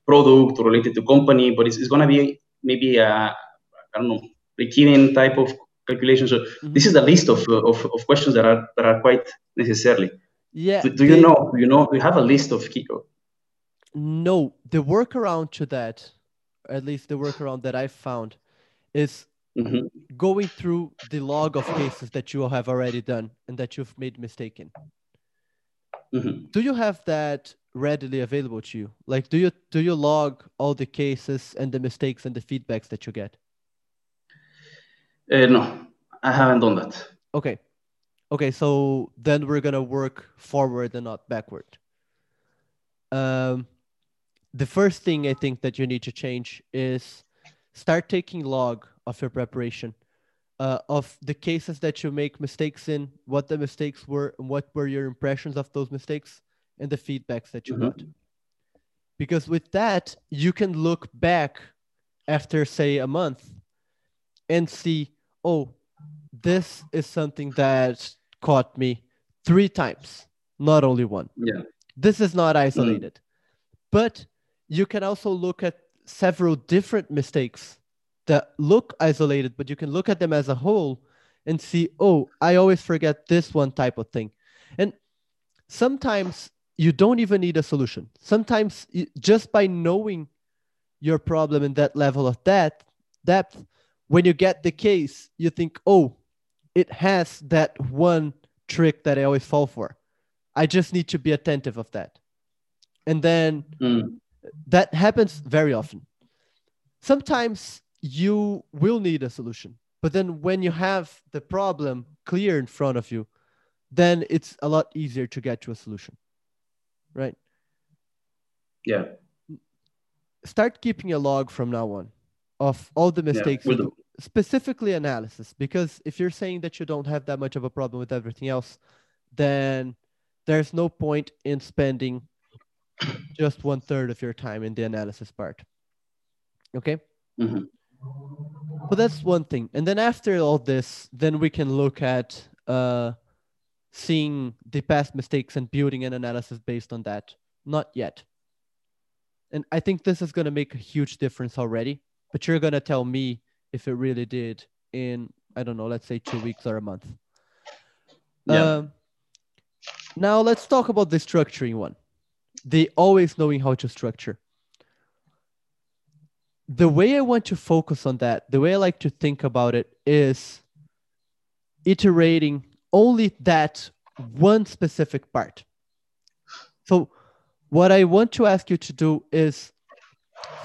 product or related to company, but it's, it's going to be maybe a, I don't know, break-even type of calculation. So this is the list of, of, of questions that are that are quite necessarily. Yeah. Do, do you they- know? Do you know? Do you have a list of key? No, the workaround to that, at least the workaround that I found, is Mhm. going through the log of cases that you have already done and that you've made mistake in. Mhm. Do you have that readily available to you? Like, do you do you log all the cases and the mistakes and the feedbacks that you get? Uh, no, I haven't done that. Okay, okay. So then we're gonna work forward and not backward. Um, the first thing I think that you need to change is start taking log of your preparation, uh, of the cases that you make mistakes in, what the mistakes were, and what were your impressions of those mistakes, and the feedbacks that you Mhm. got. Because with that, you can look back after, say, a month and see, oh, this is something that caught me three times, not only one Yeah. this is not isolated but you can also look at several different mistakes that look isolated but you can look at them as a whole and see oh i always forget this one type of thing and sometimes you don't even need a solution sometimes just by knowing your problem in that level of depth depth when you get the case you think oh it has that one trick that i always fall for I just need to be attentive of that. And then Mm. that happens very often. Sometimes you will need a solution, but then when you have the problem clear in front of you, then it's a lot easier to get to a solution. Right? Yeah. Start keeping a log from now on of all the mistakes will you do. do, specifically analysis. Because if you're saying that you don't have that much of a problem with everything else, then there's no point in spending just one third of your time in the analysis part. Okay? Mhm. But that's one thing. And then after all this, then we can look at uh, seeing the past mistakes and building an analysis based on that. Not yet. And I think this is going to make a huge difference already. But you're going to tell me if it really did in, I don't know, let's say two weeks or a month. Yeah. Um, now let's talk about the structuring one. The always knowing how to structure. The way I want to focus on that, the way I like to think about it is iterating only that one specific part. So, what I want to ask you to do is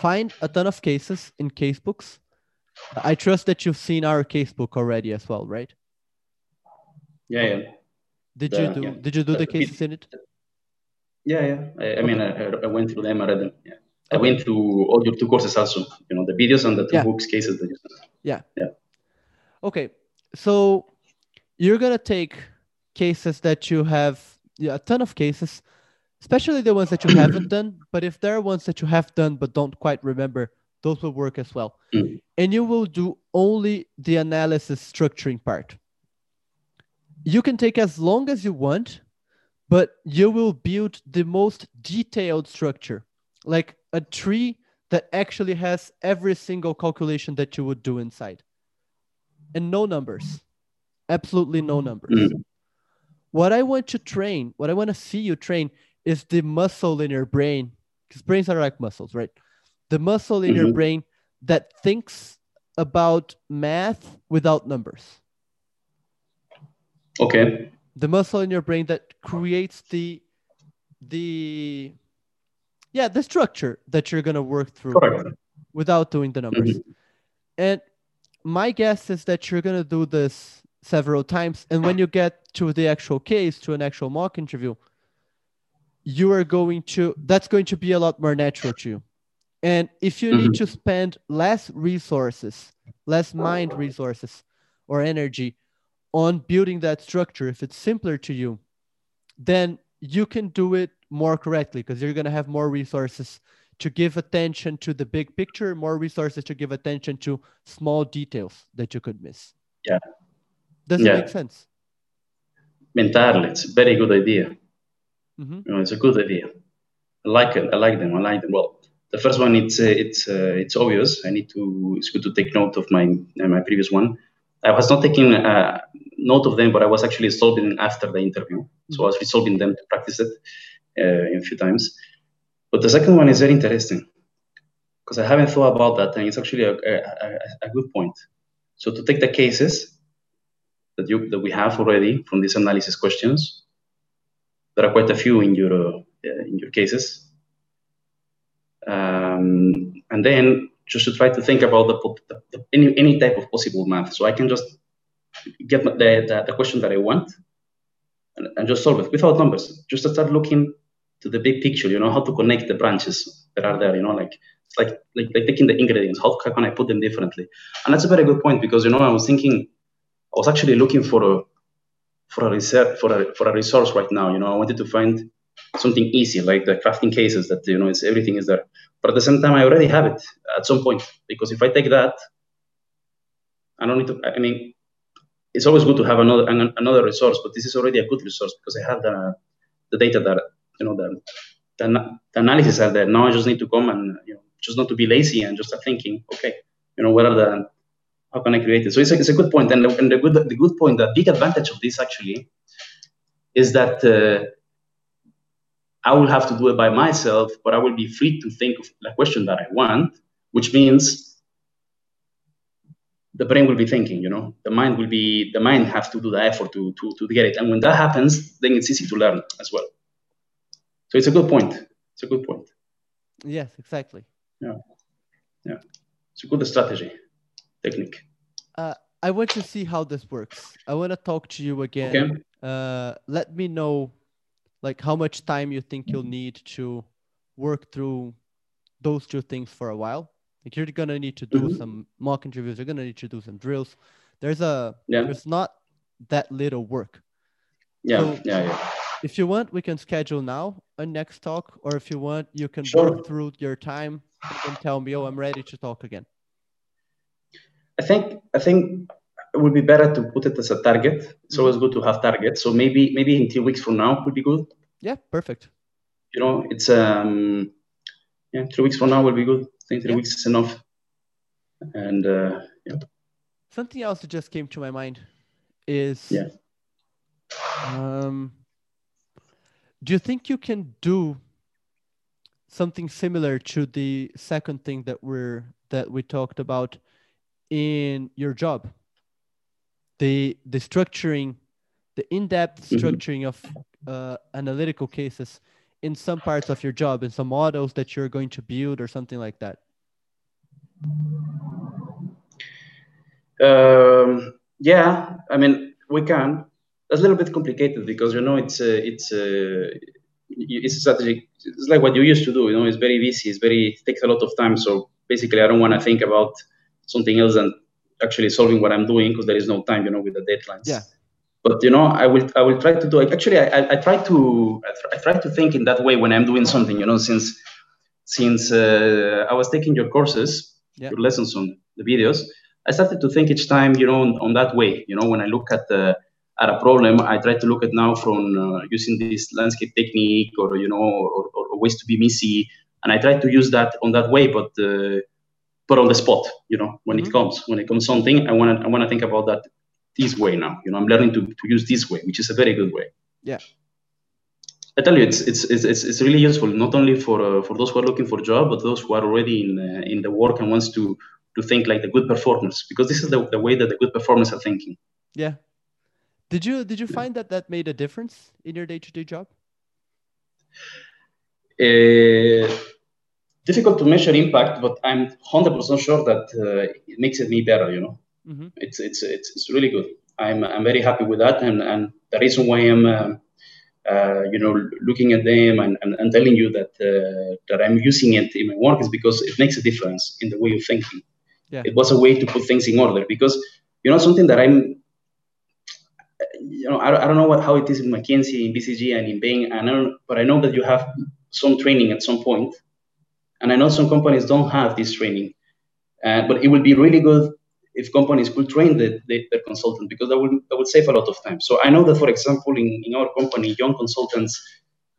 find a ton of cases in casebooks. I trust that you've seen our casebook already as well, right? Yeah, yeah. Did The- you do yeah. did you do The- cases in it? Yeah, yeah. I, I mean, I, I went through them. I read them. Yeah. I went through all your two courses also. You know, the videos and the two Yeah. books cases that you sent. Okay. So you're gonna take cases that you have yeah, a ton of cases, especially the ones that you haven't done. But if there are ones that you have done but don't quite remember, those will work as well. Mm. And you will do only the analysis structuring part. You can take as long as you want, but you will build the most detailed structure, like a tree that actually has every single calculation that you would do inside and no numbers. Absolutely no numbers. Mm. What I want to train, what I want to see you train is the muscle in your brain, because brains are like muscles, right? The muscle in your Mhm. brain that thinks about math without numbers. Okay. The muscle in your brain that creates the the yeah, the structure that you're gonna work through Correct. without doing the numbers. Mm-hmm. And my guess is that you're going to do this several times. And when you get to the actual case, to an actual mock interview, you are going to, that's going to be a lot more natural to you. And if you need mm-hmm. to spend less resources, less mind resources or energy on building that structure, if it's simpler to you, then you can do it more correctly because you're going to have more resources to give attention to the big picture, more resources to give attention to small details that you could miss. Yeah. Does it Yeah. make sense? Entirely. It's a very good idea. hmm You know, it's a good idea. I like it. I like them. I like them. Well, the first one, it's uh, it's uh, it's obvious. I need to. It's good to take note of my uh, my previous one. I was not taking uh, note of them, but I was actually solving after the interview. So I was resolving them to practice it uh, a few times. But the second one is very interesting because I haven't thought about that, and it's actually a, a, a, a good point. So to take the cases that you that we have already from these analysis questions, there are quite a few in your uh, in your cases, um, and then just to try to think about the, the, the any any type of possible math. So I can just get the the, the question that I want and, and just solve it without numbers. Just to start looking to the big picture. You know how to connect the branches that are there. You know like it's like like, like taking the ingredients. How, can I put them differently? And that's a very good point because you know I was thinking I was actually looking for a for a research for a for a resource right now. You know, I wanted to find something easy like the crafting cases that you know it's everything is there. But at the same time, I already have it at some point because if I take that, I don't need to. I mean, it's always good to have another an, another resource, but this is already a good resource because I have the the data that you know the the, the analysis are there. Now I just need to come and you know just not to be lazy and just start thinking. Okay, you know what are the how can I create it? So it's a, it's a good point, and the, and the good the good point, the big advantage of this actually is that uh, I will have to do it by myself, but I will be free to think of the question that I want, which means the brain will be thinking. You know, the mind will be the mind has to do the effort to to to get it, and when that happens, then it's easy to learn as well. So it's a good point. It's a good point. Yes, exactly. Yeah, yeah. It's a good strategy technique. Uh, I want to see how this works. I want to talk to you again. Okay. Uh, let me know, like, how much time you think you'll need to work through those two things for a while. Like, you're gonna need to do Mhm. some mock interviews. You're gonna need to do some drills. There's a Yeah. there's not that little work. Yeah. So- yeah. Yeah. If you want, we can schedule now a next talk, or if you want, you can Sure. work through your time and tell me, oh, I'm ready to talk again. I think I think it would be better to put it as a target. It's always good to have targets. So maybe maybe in three weeks from now would be good. Yeah, perfect. You know, it's um yeah, three weeks from now will be good. I think three Yeah. weeks is enough. And uh, yeah, Something else that just came to my mind is Yeah. um do you think you can do something similar to the second thing that we're that we talked about in your job? The the structuring the in-depth Mhm. structuring of uh, analytical cases in some parts of your job, in some models that you're going to build or something like that? Um, yeah, I mean we can. It's a little bit complicated because you know it's uh, it's uh, it's a strategic. It's like what you used to do. You know, it's very busy. It's very it takes a lot of time. So basically, I don't want to think about something else than actually solving what I'm doing because there is no time. You know, with the deadlines. Yeah. But you know, I will I will try to do it. Actually, I, I, try to I, I try to think in that way when I'm doing something. You know, since since uh, I was taking your courses, Yeah. your lessons on the videos, I started to think each time, you know, on, on that way. You know, when I look at the at a problem, I try to look at now from uh, using this landscape technique or you know, or, or, ways to be messy, and I try to use that on that way, but uh, but on the spot. You know, when Mhm. it comes, when it comes something, I want to I want to think about that this way now. You know, I'm learning to, to use this way, which is a very good way. Yeah. I tell you, it's it's it's it's, it's really useful not only for uh, for those who are looking for a job, but those who are already in uh, in the work and wants to to think like the good performers, because this is the, the way that the good performers are thinking. Yeah. Did you did you find that that made a difference in your day-to-day job? Uh, difficult to measure impact, but I'm hundred percent sure that uh, it makes it me better. You know, Mm-hmm. it's it's it's, it's really good. I'm I'm very happy with that, and and the reason why I'm. Um, uh, you know, looking at them and, and, and telling you that uh, that I'm using it in my work is because it makes a difference in the way of thinking. Yeah. It was a way to put things in order because you know something that I'm, you know, I, don't- I don't know what, how it is in McKinsey, in BCG, and in Bain, and I don't, but I know that you have some training at some point, and I know some companies don't have this training, uh, but it would be really good if companies could train the, the, their consultant because that would that would save a lot of time. So I know that, for example, in, in our company, young consultants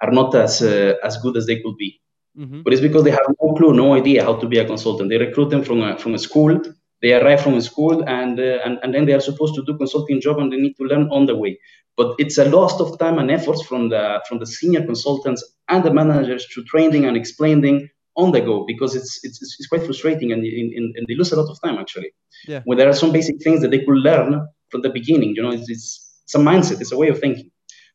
are not as uh, as good as they could be, Mm-hmm. but it's because they have no clue, no idea how to be a consultant. They recruit them from a, from a school. They arrive from school, and, uh, and and then they are supposed to do consulting job, and they need to learn on the way. But it's a loss of time and efforts from the from the senior consultants and the managers to training and explaining on the go because it's it's, it's quite frustrating and, and, and they lose a lot of time actually. Yeah. When there are some basic things that they could learn from the beginning, you know, it's, it's, it's a mindset, it's a way of thinking.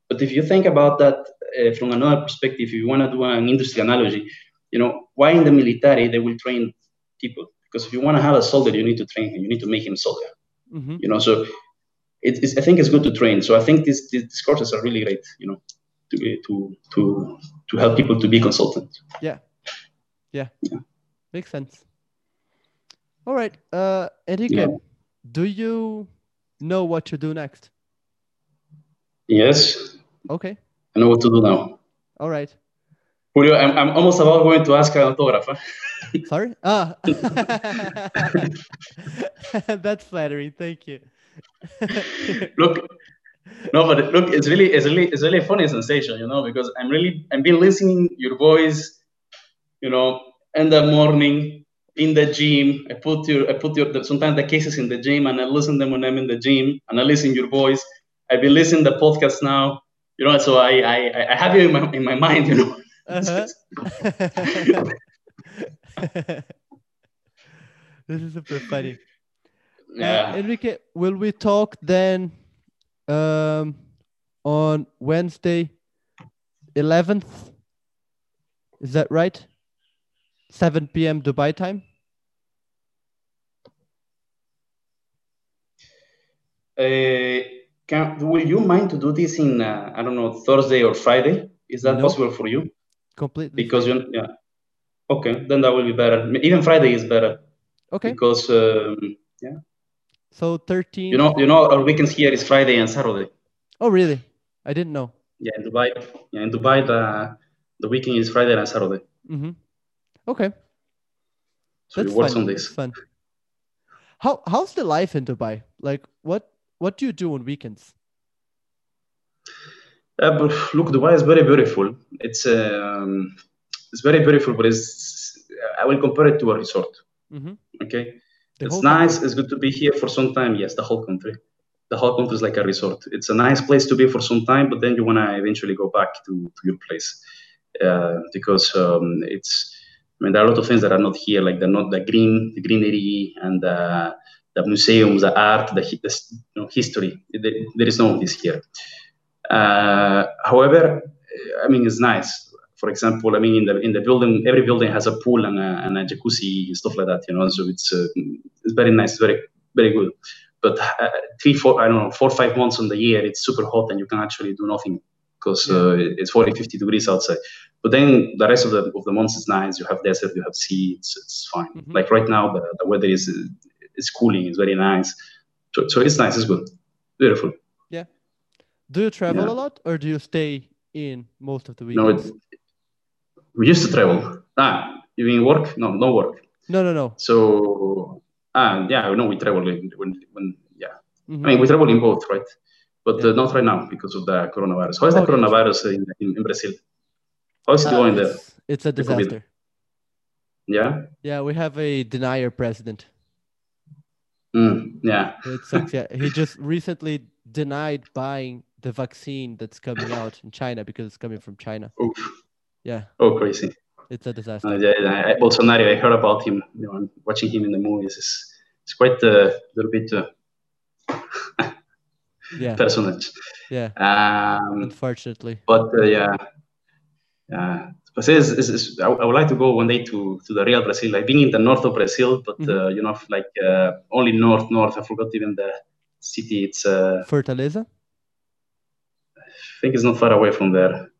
But if you think about that uh, from another perspective, if you want to do an industry analogy, you know, why in the military they will train people? Because if you want to have a soldier, you need to train him, you need to make him soldier, Mm-hmm. you know. So it, it's, I think it's good to train. So I think these, these courses are really great, you know, to to to to help people to be consultants. Yeah. Yeah. Yeah. Makes sense. All right. Uh, Enrique, Yeah. do you know what to do next? Yes, Okay. I know what to do now. All right. Julio, I'm, I'm almost about going to ask an autograph. huh? [LAUGHS] Sorry. Ah. [LAUGHS] That's flattering. Thank you. [LAUGHS] look, no, but look, it's really, it's really, it's really a funny sensation, you know, because I'm really, I've been listening your voice, you know, in the morning, in the gym. I put your, I put your, sometimes the cases in the gym, and I listen them when I'm in the gym, and I listen your voice. I've been listening the podcast now, you know, so I, I, I have you in my, in my mind, you know. Uh-huh. [LAUGHS] this is super funny. Uh, yeah. Enrique, will we talk then um, on Wednesday, 11th? Is that right? 7 p.m. Dubai time? Uh, can, will you mind to do this in, uh, I don't know, Thursday or Friday? Is that No. possible for you? Completely. Because you, yeah. Okay, then that will be better. Even Friday is better Okay. because um, yeah So 13. you know, you know, our weekends here is Friday and Saturday. Oh, really? I didn't know. Yeah, in Dubai. Yeah, in Dubai, the the weekend is Friday and Saturday. mm-hmm. Okay. So That's fun. That's fun. How how's the life in Dubai? Like what what do you do on weekends? Uh, look, Dubai is very beautiful. It's um, it's very beautiful, but it's I will compare it to a resort. hmm Okay, The it's nice. country? It's good to be here for some time. Yes, the whole country. The whole country is like a resort. It's a nice place to be for some time, but then you wanna eventually go back to, to your place uh, because um, it's. I mean, there are a lot of things that are not here, like the not the green, the greenery, and uh, the museums, the art, the, the you know, history. There, there is none of this here. Uh, however, I mean, it's nice. For example, I mean, in the in the building, every building has a pool and a, and a jacuzzi, stuff like that. You know, so it's uh, it's very nice, very very good. But uh, three, four, I don't know, four, five months on the year, it's super hot and you can actually do nothing because uh, it's 40, 50 degrees outside. But then the rest of the of the months is nice. You have desert, you have sea. It's, it's fine. Mm-hmm. Like right now, the, the weather is is cooling. It's very nice. So, so it's nice. It's good. Beautiful. Do you travel yeah. a lot, or do you stay in most of the week? No, it, we used to travel. Ah, you mean work? No, no work. No, no, no. So, ah, yeah, no, we travel when, when yeah. Mm-hmm. I mean, we travel in both, right? But yeah. uh, not right now because of the coronavirus. How is the coronavirus in, in, in, Brazil? How is it uh, going there? It's a disaster. Yeah. Yeah, we have a denier president. Mm, yeah. It sucks. Yeah, he just recently denied buying the vaccine that's coming out in China because it's coming from China. Oof. Yeah. Oh, crazy. It's a disaster. Uh, yeah, I, Bolsonaro. I heard about him. You know, I'm watching him in the movies. It's, it's quite a little bit. Uh, [LAUGHS] yeah. Personage. Yeah. Um, Unfortunately. But uh, yeah, yeah. But it's, it's, it's, I, I, would like to go one day to, to the real Brazil. I've been in the north of Brazil, but mm-hmm. uh, you know, like uh, only north, north. I forgot even the city. It's uh, Fortaleza. I think it's not far away from there.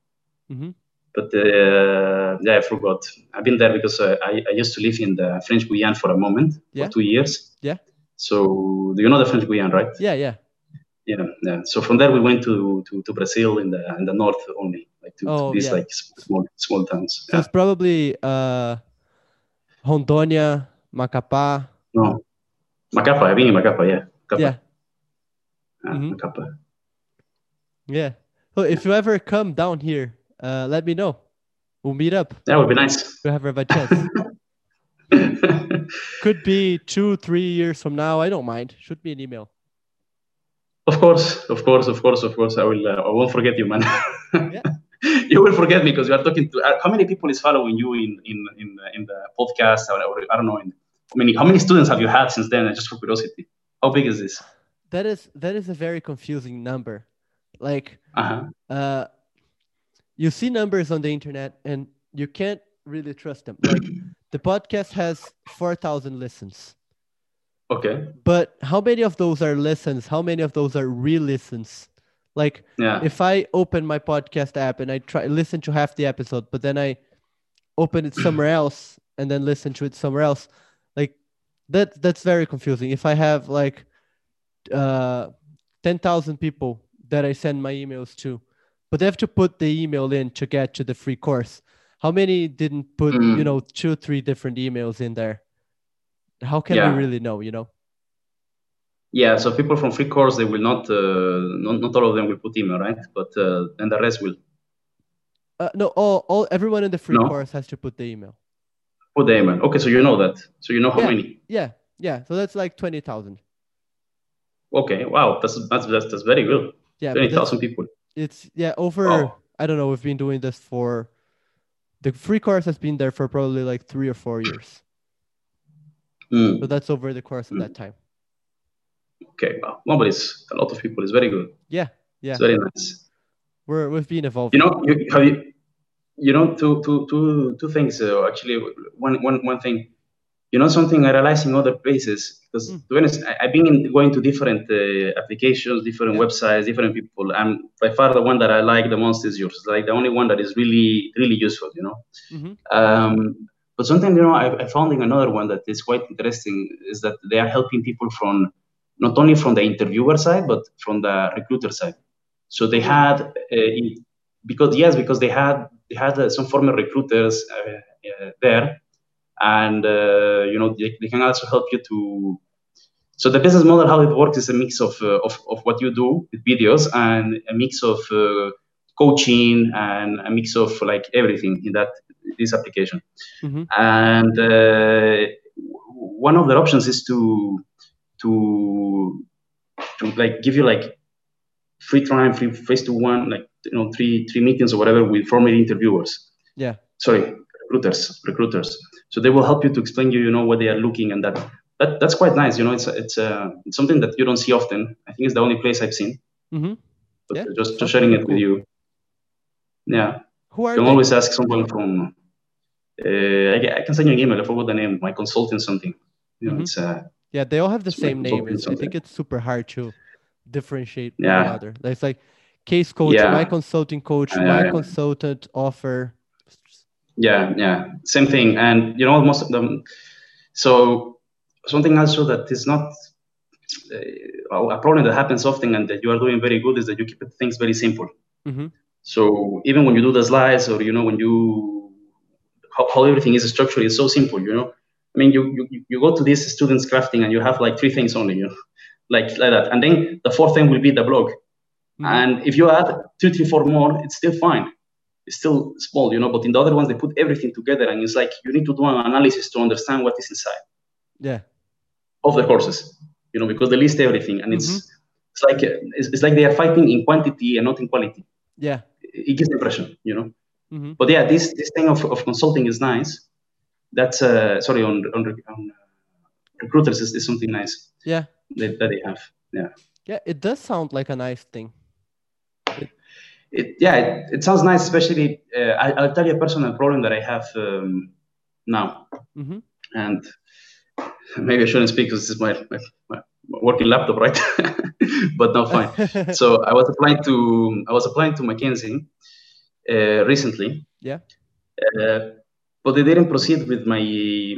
Mm-hmm but uh, yeah, I forgot. I've been there because uh, I, I used to live in the French Guiana for a moment, yeah. for two years. Yeah. So do you know the French Guiana, right? Yeah, yeah. Yeah, yeah. So from there we went to, to, to Brazil in the in the north only, like to, oh, to these yeah. like small small towns. So yeah. it's probably uh, Rondônia, Macapá. No, Macapá. I've been in Macapá. Yeah. Macapá. Yeah. Uh, mm-hmm. Macapá. Yeah. So if you ever come down here, uh, let me know. We'll meet up. That would be nice. We'll have a chance. [LAUGHS] Could be two, three years from now. I don't mind. Shoot me an email. Of course, of course, of course, of course. I will. Uh, I won't forget you, man. yeah. [LAUGHS] you will forget me because you are talking to. Uh, how many people is following you in in in, in the podcast? Or, or, I don't know. In, how many how many students have you had since then? Just for curiosity, how big is this? That is that is a very confusing number. Like, uh-huh. uh, you see numbers on the internet and you can't really trust them. Like [CLEARS THROAT] the podcast has 4,000 listens. Okay. But how many of those are listens? How many of those are re-listens? Like yeah. if I open my podcast app and I try listen to half the episode, but then I open it somewhere [CLEARS THROAT] else and then listen to it somewhere else, like that that's very confusing. If I have like uh 10,000 people that I send my emails to but they have to put the email in to get to the free course. How many didn't put, mm. you know, two, three different emails in there? How can yeah. we really know, you know? Yeah, so people from free course, they will not, uh, not, not all of them will put email, right? But, uh, and the rest will. Uh, no, all, all, everyone in the free no. course has to put the email. Put the email. Okay, so you know that. So you know how yeah. many? Yeah, yeah. So that's like 20,000. Okay, wow, that's, that's, that's, that's very good. Yeah, 20,000 people. it's yeah over oh. i don't know we've been doing this for the free course has been there for probably like three or four years. Mm. so that's over the course of mm. that time. Okay well no, but it's a lot of people. It's very good. Yeah yeah. It's very nice. We're we've been evolving. You know you have you you know two two two two things uh, actually one one one thing you know something I realized in other places because mm. to be honest, I, have been in, going to different uh, applications, different yeah. websites, different people, and by far the one that I like the most is yours. Like the only one that is really really useful, you know. Mm-hmm. Um, but sometimes you know I, I found in another one that is quite interesting is that they are helping people from not only from the interviewer side but from the recruiter side. So they had uh, because yes because they had they had uh, some former recruiters uh, uh, there and uh, you know they, they, can also help you to so the business model how it works is a mix of, uh, of, of what you do with videos and a mix of uh, coaching and a mix of like everything in that this application. Mm-hmm. and uh, one of the options is to to to like give you like free time free face to one like you know three three meetings or whatever with former interviewers. Yeah. Sorry recruiters recruiters so they will help you to explain you you know what they are looking and that that that's quite nice. You know, it's it's uh, it's something that you don't see often. I think it's the only place I've seen. Mm-hmm. But Yeah, just just sharing it with you. Yeah, Who are you can they? always ask someone from. Uh, I, I can send you an email. I forgot the name. My consultant something. You know, Mhm. it's uh, Yeah, they all have the same name. I think it's super hard to differentiate one Yeah. another. It's like case coach, yeah. my consulting coach, my yeah. consultant offer. Yeah, yeah, same thing. And you know, most of them. So something also that is not uh, a problem that happens often, and that you are doing very good, is that you keep things very simple. hmm So even when you do the slides, or you know, when you how, how everything is structured, is so simple. You know, I mean, you you, you go to this students crafting, and you have like three things only. You know, [LAUGHS] like like that, and then the fourth thing will be the blog. Mhm. And if you add two, three, four more, it's still fine. It's still small, you know. But in the other ones, they put everything together, and it's like you need to do an analysis to understand what is inside Yeah. of the courses, you know, because they list everything, and it's Mm-hmm. it's like it's, it's like they are fighting in quantity and not in quality. Yeah. It gives the impression, you know. Mm-hmm. But yeah, this this thing of, of consulting is nice. That's uh, sorry on on, on uh, recruiters is, is something nice Yeah. that, that they have. Yeah. Yeah. It does sound like a nice thing. It yeah it, it sounds nice especially uh, I, i'll tell you a personal problem that i have um, now. Hmm and maybe i shouldn't speak because this is my, my, my working laptop right? [LAUGHS] But no fine. [LAUGHS] So i was applying to i was applying to mckinsey uh, recently. Yeah. uh, but they didn't proceed with my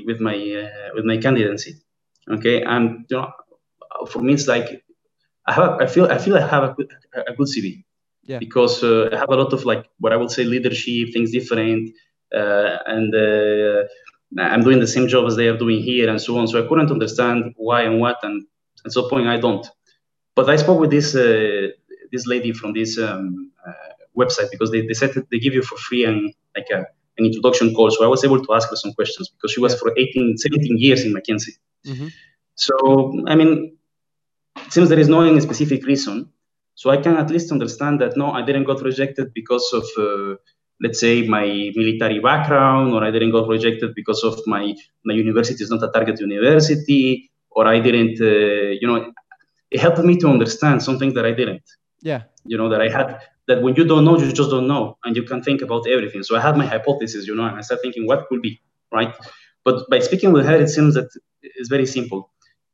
with my uh, with my candidacy okay? And you know for me it's like i have i feel i feel i have a good, a good cv Yeah. because uh, I have a lot of like what I would say leadership, things different, uh, and uh, I'm doing the same job as they are doing here and so on. So I couldn't understand why and what, and at some point I don't. But I spoke with this uh, this lady from this um, uh, website because they, they said that they give you for free and like a, an introduction call. So I was able to ask her some questions because she was Yeah. for 18, 17 years in McKinsey. hmm So I mean, it seems there is no any specific reason. So I can at least understand that no, I didn't got rejected because of, uh, let's say, my military background, or I didn't got rejected because of my my university is not a target university, or I didn't, uh, you know, it helped me to understand something that I didn't. Yeah. You know that I had that when you don't know, you just don't know, and you can think about everything. So I had my hypothesis, you know, and I started thinking what could be right. But by speaking with her, it seems that it's very simple.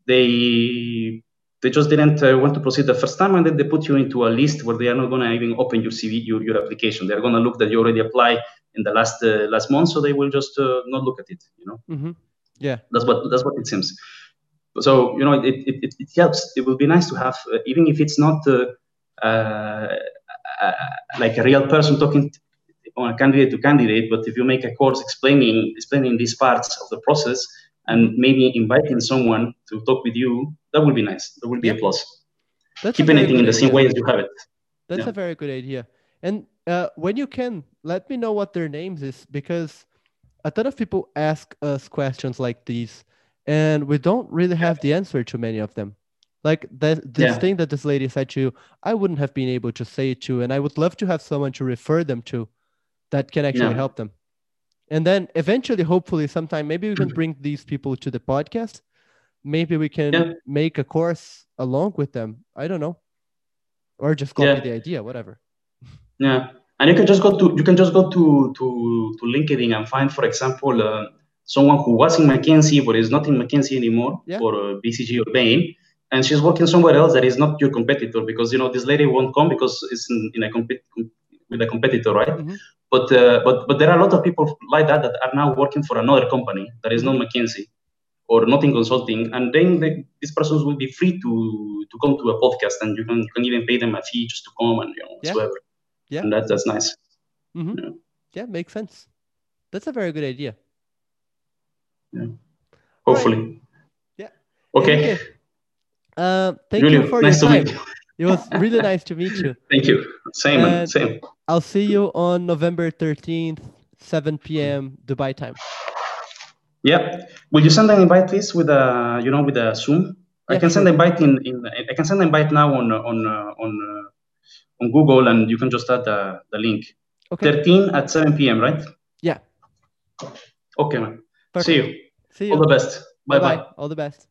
They they just didn't uh, want to proceed the first time, and then they put you into a list where they are not going to even open your CV, your, your application. They're going to look that you already applied in the last uh, last month, so they will just uh, not look at it. You know, Mm-hmm. Yeah. that's what that's what it seems. So you know, it it, it, it helps. It would be nice to have, uh, even if it's not uh, uh, uh, like a real person talking on a candidate to candidate, but if you make a course explaining explaining these parts of the process and maybe inviting someone to talk with you, that would be nice. That would be a plus. That's Keep a anything in the same idea. way as you have it. That's Yeah. a very good idea. And uh, when you can, let me know what their names is because a ton of people ask us questions like these, and we don't really have the answer to many of them. Like that, this Yeah. thing that this lady said to you, I wouldn't have been able to say it to, and I would love to have someone to refer them to that can actually Yeah. help them. And then eventually, hopefully, sometime maybe we can bring these people to the podcast. Maybe we can Yeah. make a course along with them. I don't know, or just copy Yeah. the idea, whatever. Yeah, and you can just go to you can just go to to to LinkedIn and find, for example, uh, someone who was in McKinsey but is not in McKinsey anymore, Yeah. or uh, BCG or Bain, and she's working somewhere else that is not your competitor because you know this lady won't come because it's in, in a compet with a competitor, right? Mhm. But uh, but but there are a lot of people like that that are now working for another company that is not McKinsey or not in consulting, and then the, these persons will be free to to come to a podcast, and you can you can even pay them a fee just to come and you know Yeah. whatsoever. Yeah. and that's that's nice. hmm Yeah. Yeah, makes sense. That's a very good idea. Yeah, hopefully. Yeah. Okay. Enrique, uh, thank you for nice to your time. meet you. It was really nice to meet you. [LAUGHS] Thank you. Same. And- Same. I'll see you on November 13th, 7 p.m. Dubai time. Yeah. Will you send an invite, please, with a you know with a Zoom? I Yeah, can send sure. an invite in, in I can send an invite now on on uh, on uh, on Google, and you can just add the, the link. Okay. 13 at 7 p.m. Right? Yeah. Okay, man. Perfect. See you. See All you. the best. Bye bye. All the best.